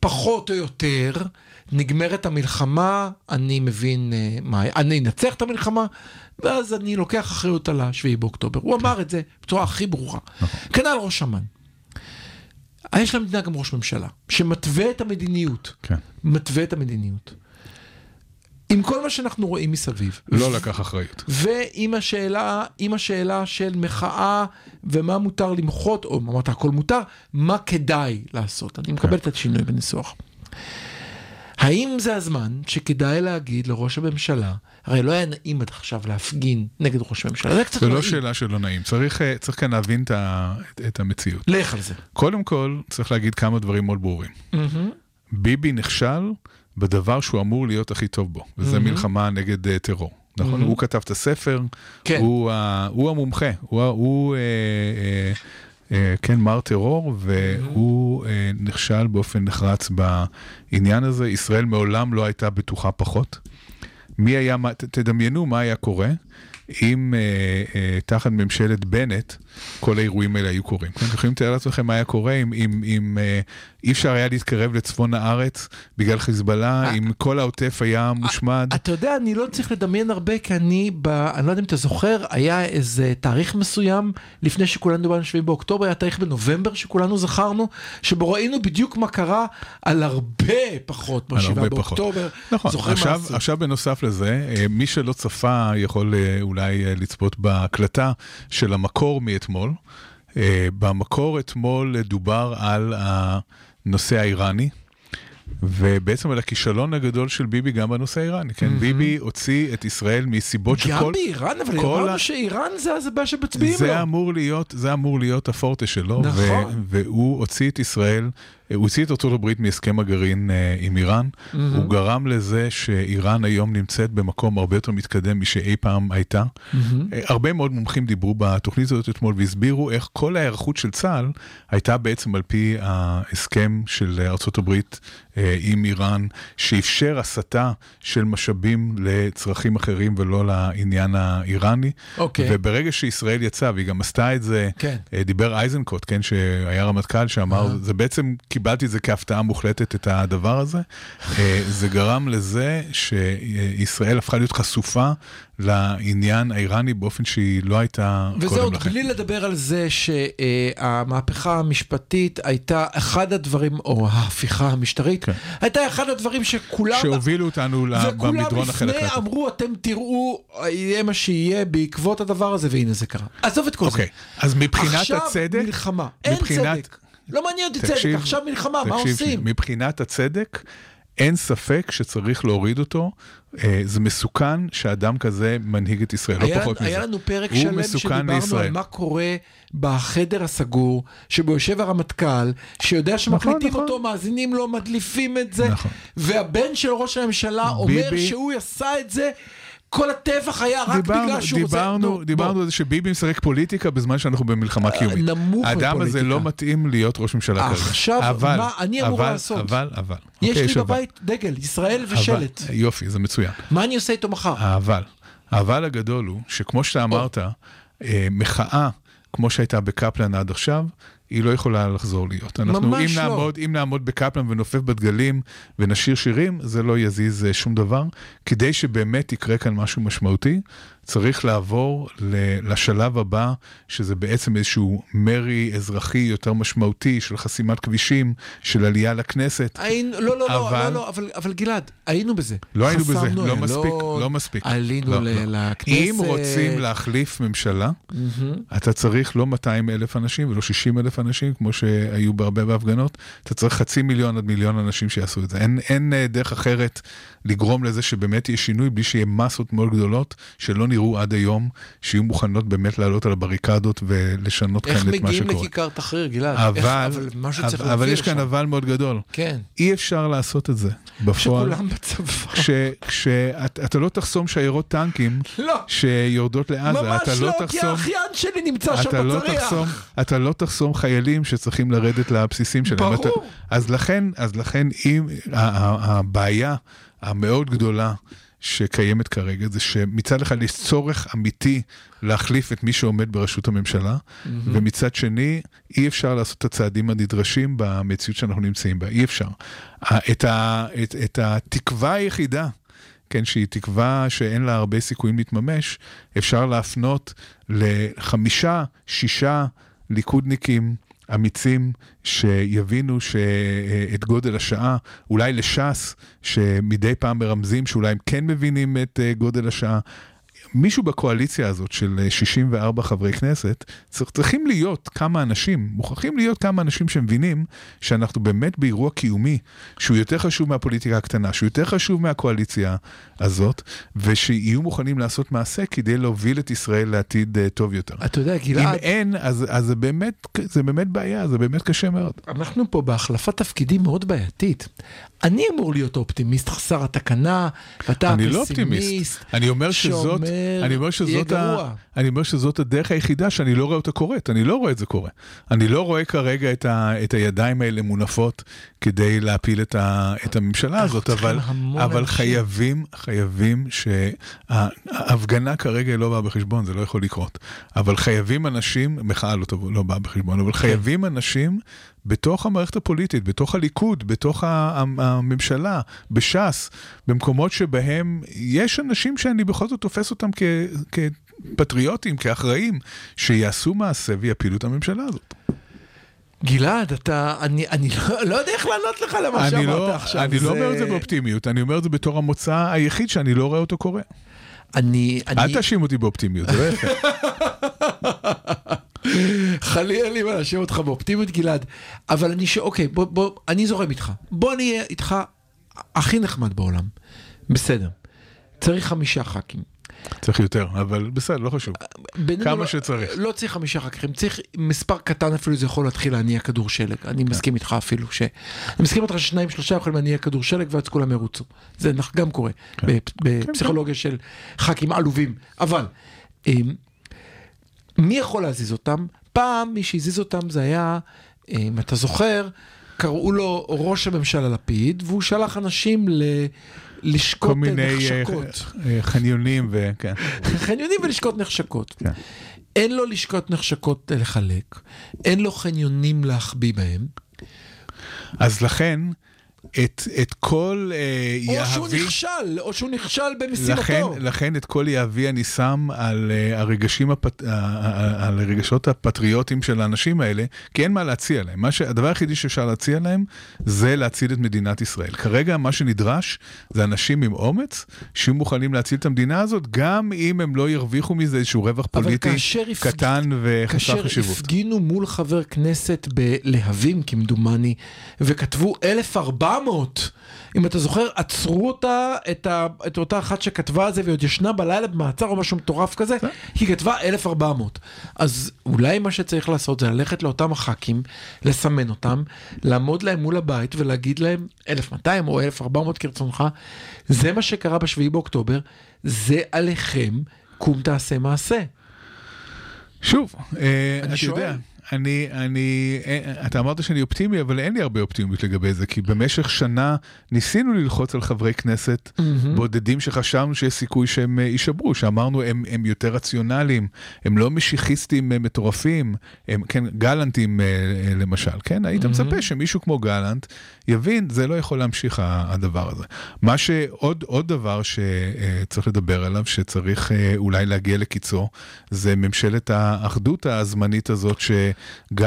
פחות או יותר, נגמרת המלחמה, אני מבין מה, אני אנצח את המלחמה, ואז אני לוקח אחריות על השביעי באוקטובר. הוא אמר את זה בצורה הכי ברורה. כנ"ל ראש אמ"ן. אה, יש למדינה גם ראש ממשלה, שמתווה את המדיניות. כן. מתווה את המדיניות. עם כל מה שאנחנו רואים מסביב. לא לקח אחריות. ועם השאלה, עם השאלה של מחאה ומה מותר למחות, או אמרת הכל מותר, מה כדאי לעשות. אני מקבל את השינוי בניסוח. האם זה הזמן שכדאי להגיד לראש הממשלה, הרי לא היה נעים עד עכשיו להפגין נגד ראש הממשלה, זה קצת זו נעים. לא שאלה שלא נעים, צריך, אה, צריך כאן להבין את, ה, את, המציאות. לך על זה. קודם כל, צריך להגיד כמה דברים מאוד ברורים. ביבי נכשל בדבר שהוא אמור להיות הכי טוב בו, וזה מלחמה נגד uh, טרור. נכון? הוא כתב את הספר, כן. הוא, ה, הוא המומחה, הוא, הוא אה, אה, אה, כן מר טרור, והוא אה, נכשל באופן נחרץ בעניין הזה. ישראל מעולם לא הייתה בטוחה פחות. מי היה, תדמיינו מה היה קורה אם אה, אה, תחת ממשלת בנט כל האירועים האלה היו קורים. אתם יכולים לתאר לעצמכם מה היה קורה אם, אם, אם אה, אי אפשר היה להתקרב לצפון הארץ בגלל חיזבאללה, אם כל העוטף היה מושמד. אתה יודע, אני לא צריך לדמיין הרבה, כי אני, ב... אני לא יודע אם אתה זוכר, היה איזה תאריך מסוים לפני שכולנו דיברנו על 7 באוקטובר, היה תאריך בנובמבר שכולנו זכרנו, שבו ראינו בדיוק מה קרה על הרבה פחות על מ-7 הרבה פחות. באוקטובר. נכון, עכשיו? עכשיו בנוסף לזה, אה, מי שלא צפה יכול אה, אולי אה, לצפות בהקלטה של המקור מאתמול. אה, במקור אתמול דובר על הנושא האיראני. ובעצם על הכישלון הגדול של ביבי גם בנושא האיראני, כן? ביבי הוציא את ישראל מסיבות גם שכל... באיראן, אבל אמרנו ה- שאיראן זה הבעיה שמצביעים זה לו. אמור להיות, זה אמור להיות הפורטה שלו, נכון. ו- והוא הוציא את ישראל, הוא הוציא את ארצות הברית מהסכם הגרעין אה, עם איראן, הוא גרם לזה שאיראן היום נמצאת במקום הרבה יותר מתקדם משאי פעם הייתה. אה, הרבה מאוד מומחים דיברו בתוכנית הזאת אתמול והסבירו איך כל ההיערכות של צה"ל הייתה בעצם על פי ההסכם של ארצות הברית אה, עם איראן, שאפשר הסטה של משאבים לצרכים אחרים ולא לעניין האיראני. אוקיי. וברגע שישראל יצאה, והיא גם עשתה את זה, כן. אה, דיבר אייזנקוט, כן, שהיה רמטכ"ל, שאמר, זה בעצם, קיבלתי את זה כהפתעה מוחלטת, את הדבר הזה. אה, זה גרם לזה שישראל הפכה להיות חשופה לעניין האיראני באופן שהיא לא הייתה וזה קודם עוד לכן. בלי לדבר על זה שהמהפכה המשפטית הייתה אחד הדברים, או ההפיכה המשטרית, כן. הייתה אחד הדברים שכולם... שהובילו אותנו וכולם במדרון לפני החלק הזה. אמרו, אתם תראו, יהיה מה שיהיה בעקבות הדבר הזה, והנה זה קרה. עזוב את כל אוקיי, זה. אז מבחינת עכשיו הצדק, מלחמה. אין מבחינת- צדק. לא מעניין אותי צדק, תקשיב, עכשיו מלחמה, מה תקשיב, עושים? מבחינת הצדק, אין ספק שצריך להוריד אותו. אה, זה מסוכן שאדם כזה מנהיג את ישראל, לא היה, פחות מזה. היה לנו פרק שלם שדיברנו לישראל. על מה קורה בחדר הסגור, שבו יושב הרמטכ"ל, שיודע שמקליטים נכון. אותו, מאזינים לו, מדליפים את זה, נכון. והבן של ראש הממשלה אומר ביבי- שהוא עשה את זה, כל הטבח היה רק דיברנו, בגלל שהוא רוצה... דיברנו, נו, דיברנו בוא. על זה שביבי משחק פוליטיקה בזמן שאנחנו במלחמה קיומית. נמוך האדם הזה בפוליטיקה. לא מתאים להיות ראש ממשלה כרגע. עכשיו, אבל, מה אני אמור אבל, לעשות? אבל, אבל. יש אוקיי, לי אבל. בבית דגל, ישראל אבל. ושלט. יופי, זה מצוין. מה אני עושה איתו מחר? האבל. האבל הגדול הוא שכמו שאתה אמרת, אה, מחאה כמו שהייתה בקפלן עד עכשיו, היא לא יכולה לחזור להיות. אנחנו, ממש אם לא. נעמוד, אם נעמוד בקפלן ונופף בדגלים ונשיר שירים, זה לא יזיז אה, שום דבר. כדי שבאמת יקרה כאן משהו משמעותי, צריך לעבור לשלב הבא, שזה בעצם איזשהו מרי אזרחי יותר משמעותי של חסימת כבישים, של עלייה לכנסת. היינו, לא, לא, לא, אבל- לא, לא, אבל, אבל גלעד, היינו בזה. לא היינו בזה, חסמנו לא מספיק, איילון, לא מספיק. עלינו לא, ל- לא. לכנסת. אם רוצים להחליף ממשלה, אתה צריך לא 200 אלף אנשים ולא 60 אלף אנשים, כמו שהיו בהרבה בהפגנות, אתה צריך חצי מיליון עד מיליון אנשים שיעשו את זה. אין, אין אה, דרך אחרת לגרום לזה שבאמת יהיה שינוי בלי שיהיה מסות מאוד גדולות, שלא נראו עד היום, שיהיו מוכנות באמת לעלות על הבריקדות ולשנות איך כאן את מה מגיעים שקורה. לכיכר תחריר, גלעד? איך- אבל, אבל משהו צריך אבל, אבל יש כאן. אבל מאוד גדול. כן. אי אפשר לעשות את זה בפועל. שכולם בצבא. כשאתה לא תחסום שיירות טנקים לא. שיורדות לעזה, ממש לא, לא כי תחסום, האחיין שלי נמצא שם לא בצריח. תחסום, אתה לא תחסום חיילים שצריכים לרדת לבסיסים שלהם. ברור. אתה, אז לכן, אז לכן, אם הבעיה המאוד גדולה שקיימת כרגע זה שמצד אחד יש צורך אמיתי להחליף את מי שעומד בראשות הממשלה, ומצד שני אי אפשר לעשות את הצעדים הנדרשים במציאות שאנחנו נמצאים בה, אי אפשר. את, ה, את, את התקווה היחידה, כן, שהיא תקווה שאין לה הרבה סיכויים להתממש, אפשר להפנות לחמישה, שישה ליכודניקים אמיצים שיבינו שאת גודל השעה, אולי לש"ס, שמדי פעם מרמזים שאולי הם כן מבינים את אה, גודל השעה. מישהו בקואליציה הזאת של אה, 64 חברי כנסת, צריך, צריכים להיות כמה אנשים, מוכרחים להיות כמה אנשים שמבינים שאנחנו באמת באירוע קיומי, שהוא יותר חשוב מהפוליטיקה הקטנה, שהוא יותר חשוב מהקואליציה הזאת, ושיהיו מוכנים לעשות מעשה כדי להוביל את ישראל לעתיד אה, טוב יותר. אתה יודע, אם גלעד, אין, אז, אז זה, באמת, זה באמת בעיה, זה באמת קשה מאוד. אנחנו פה בהחלפת תפקידים מאוד בעייתית. אני אמור להיות אופטימיסט חסר התקנה, ואתה אני לא אופטימיסט, אני אומר שזאת, שאומר אני אומר שזאת ה-. אני אומר שזאת הדרך היחידה שאני לא רואה אותה קורית, אני לא רואה את זה קורה. אני לא רואה כרגע את, ה, את הידיים האלה מונפות כדי להפיל את, ה, את הממשלה אנחנו הזאת, אבל, אבל. חייבים, חייבים שההפגנה כרגע לא באה בחשבון, זה לא יכול לקרות. אבל חייבים אנשים, מחאה לא, טוב, לא באה בחשבון, אבל חייבים אנשים בתוך המערכת הפוליטית, בתוך הליכוד, בתוך הממשלה, בש"ס, במקומות שבהם יש אנשים שאני בכל זאת תופס אותם כ... כפטריוטים, כאחראים, שיעשו מעשה ויפילו את הממשלה הזאת. גלעד, אתה, אני, אני לא, לא יודע איך לענות לך למה אני שאמרת לא, עכשיו. אני לא אומר את זה באופטימיות, אני אומר את זה בתור המוצא היחיד שאני לא רואה אותו קורה. אני, אל אני, תאשים אותי באופטימיות, זה לא יפה. חלילה לי מה להשאיר אותך באופטימיות גלעד, אבל אני ש... אוקיי, בוא, בוא, אני זורם איתך. בוא נהיה איתך הכי נחמד בעולם. בסדר. צריך חמישה ח"כים. צריך יותר, אבל בסדר, לא חשוב. כמה לא, שצריך. לא צריך חמישה ח"כים, צריך מספר קטן אפילו זה יכול להתחיל להניע כדור שלג. אני מסכים איתך אפילו ש... אני מסכים איתך ששניים שלושה יכולים להניע כדור שלג ואז כולם ירוצו. זה גם קורה בפ- בפסיכולוגיה של ח"כים עלובים. אבל אמ, מי יכול להזיז אותם? פעם מי שהזיז אותם זה היה, אם אתה זוכר, קראו לו ראש הממשלה לפיד, והוא שלח אנשים ל... לשקוט כל מיני אה, נחשקות. אה, חניונים וכן. חניונים ולשכות נחשקות. כן. אין לו לשכות נחשקות לחלק, אין לו חניונים להחביא בהם, אז לכן, את, את כל אה, או שהוא יהבי... נכשל, או שהוא נכשל במשימתו. לכן את כל יהבי אני שם על uh, uh, על הרגשות הפטריוטיים של האנשים האלה, כי אין מה להציע להם. מה ש... הדבר היחידי שאפשר להציע להם זה להציל את מדינת ישראל. כרגע מה שנדרש זה אנשים עם אומץ, שיהיו מוכנים להציל את המדינה הזאת, גם אם הם לא ירוויחו מזה איזשהו רווח פוליטי כאשר קטן וחסר כאשר חשיבות. הפגינו מול חבר כנסת בלהבים כמדומני, וכתבו 1400, אם אתה זוכר, עצרו אותה, את, ה, את אותה אחת שכתבה את זה והיא עוד ישנה בלילה במעצר או משהו מטורף כזה, היא כתבה 1400. אז אולי מה שצריך לעשות זה ללכת לאותם הח"כים, לסמן אותם, לעמוד להם מול הבית ולהגיד להם 1200 או 1400 כרצונך, זה מה שקרה בשביעי באוקטובר, זה עליכם, קום תעשה מעשה. שוב, אה, אני שואל. אני, אני, אה, אתה אמרת שאני אופטימי, אבל אין לי הרבה אופטימיות לגבי זה, כי במשך שנה ניסינו ללחוץ על חברי כנסת בודדים שחשבנו שיש סיכוי שהם אה, יישברו, שאמרנו הם, הם יותר רציונליים, הם לא משיחיסטים אה, מטורפים, הם כן, גלנטים אה, אה, למשל, כן? היית מצפה שמישהו כמו גלנט יבין, זה לא יכול להמשיך הדבר הזה. מה שעוד עוד דבר שצריך לדבר עליו, שצריך אה, אולי להגיע לקיצו, זה ממשלת האחדות הזמנית הזאת שגנץ אה,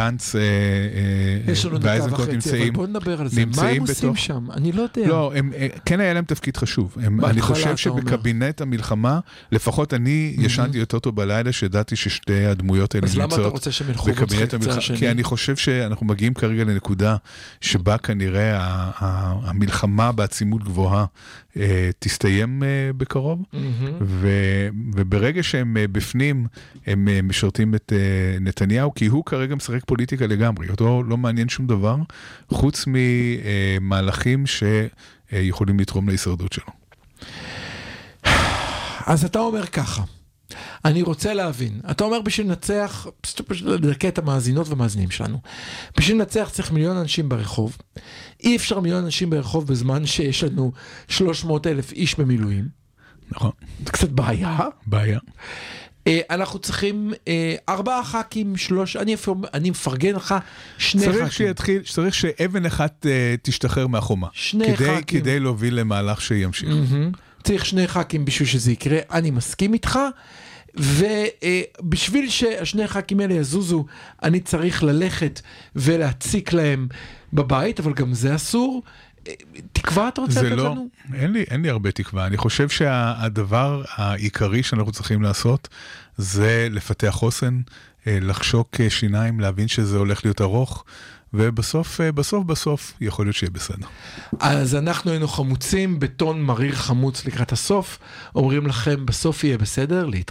אה, יש לנו דקה ואיזנקוט וחצי, אבל נמצאים. בוא נדבר על זה. מה נמצאים הם עושים בתוך- שם? אני לא יודע. לא, הם, אה, כן היה להם תפקיד חשוב. הם, אני חושב אומר. שבקבינט המלחמה, לפחות אני ישנתי יותר טוב בלילה, שידעתי ששתי הדמויות האלה אז למה אתה נמצאות רוצה שהם ילכו בקבינט המלחמה. כי אני חושב שאנחנו מגיעים כרגע לנקודה שבה כנראה המלחמה בעצימות גבוהה תסתיים אה, בקרוב, מהמם. ו- וברגע שהם אה, בפנים, הם אה, משרתים את אה, נתניהו, כי הוא כרגע משחק פוליטיקה לגמרי, אותו לא מעניין שום דבר, חוץ ממהלכים שיכולים לתרום להישרדות שלו. אז אתה אומר ככה, אני רוצה להבין, אתה אומר בשביל לנצח, פשוט לדכא את המאזינות והמאזינים שלנו, בשביל לנצח צריך מיליון אנשים ברחוב, אי אפשר מיליון אנשים ברחוב בזמן שיש לנו 300 אלף איש במילואים, נכון, זה קצת בעיה. בעיה. אה, אנחנו צריכים אה, ארבעה ח"כים, שלוש, אני, אפילו, אני מפרגן לך, שני צריך ח"כים. שיתחיל, צריך שאבן אחת אה, תשתחרר מהחומה. שני כדי, ח"כים. כדי להוביל למהלך שימשיך. מהמם. צריך שני ח"כים בשביל שזה יקרה, אני מסכים איתך. ובשביל שהשני ח"כים האלה יזוזו, אני צריך ללכת ולהציק להם בבית, אבל גם זה אסור. תקווה אתה רוצה לתת לא, לנו? אין לי, אין לי הרבה תקווה. אני חושב שהדבר העיקרי שאנחנו צריכים לעשות זה לפתח חוסן, אה, לחשוק אה, שיניים, להבין שזה הולך להיות ארוך, ובסוף, אה, בסוף, בסוף, יכול להיות שיהיה בסדר. אז אנחנו היינו חמוצים בטון מריר חמוץ לקראת הסוף, אומרים לכם בסוף יהיה בסדר, להתראות.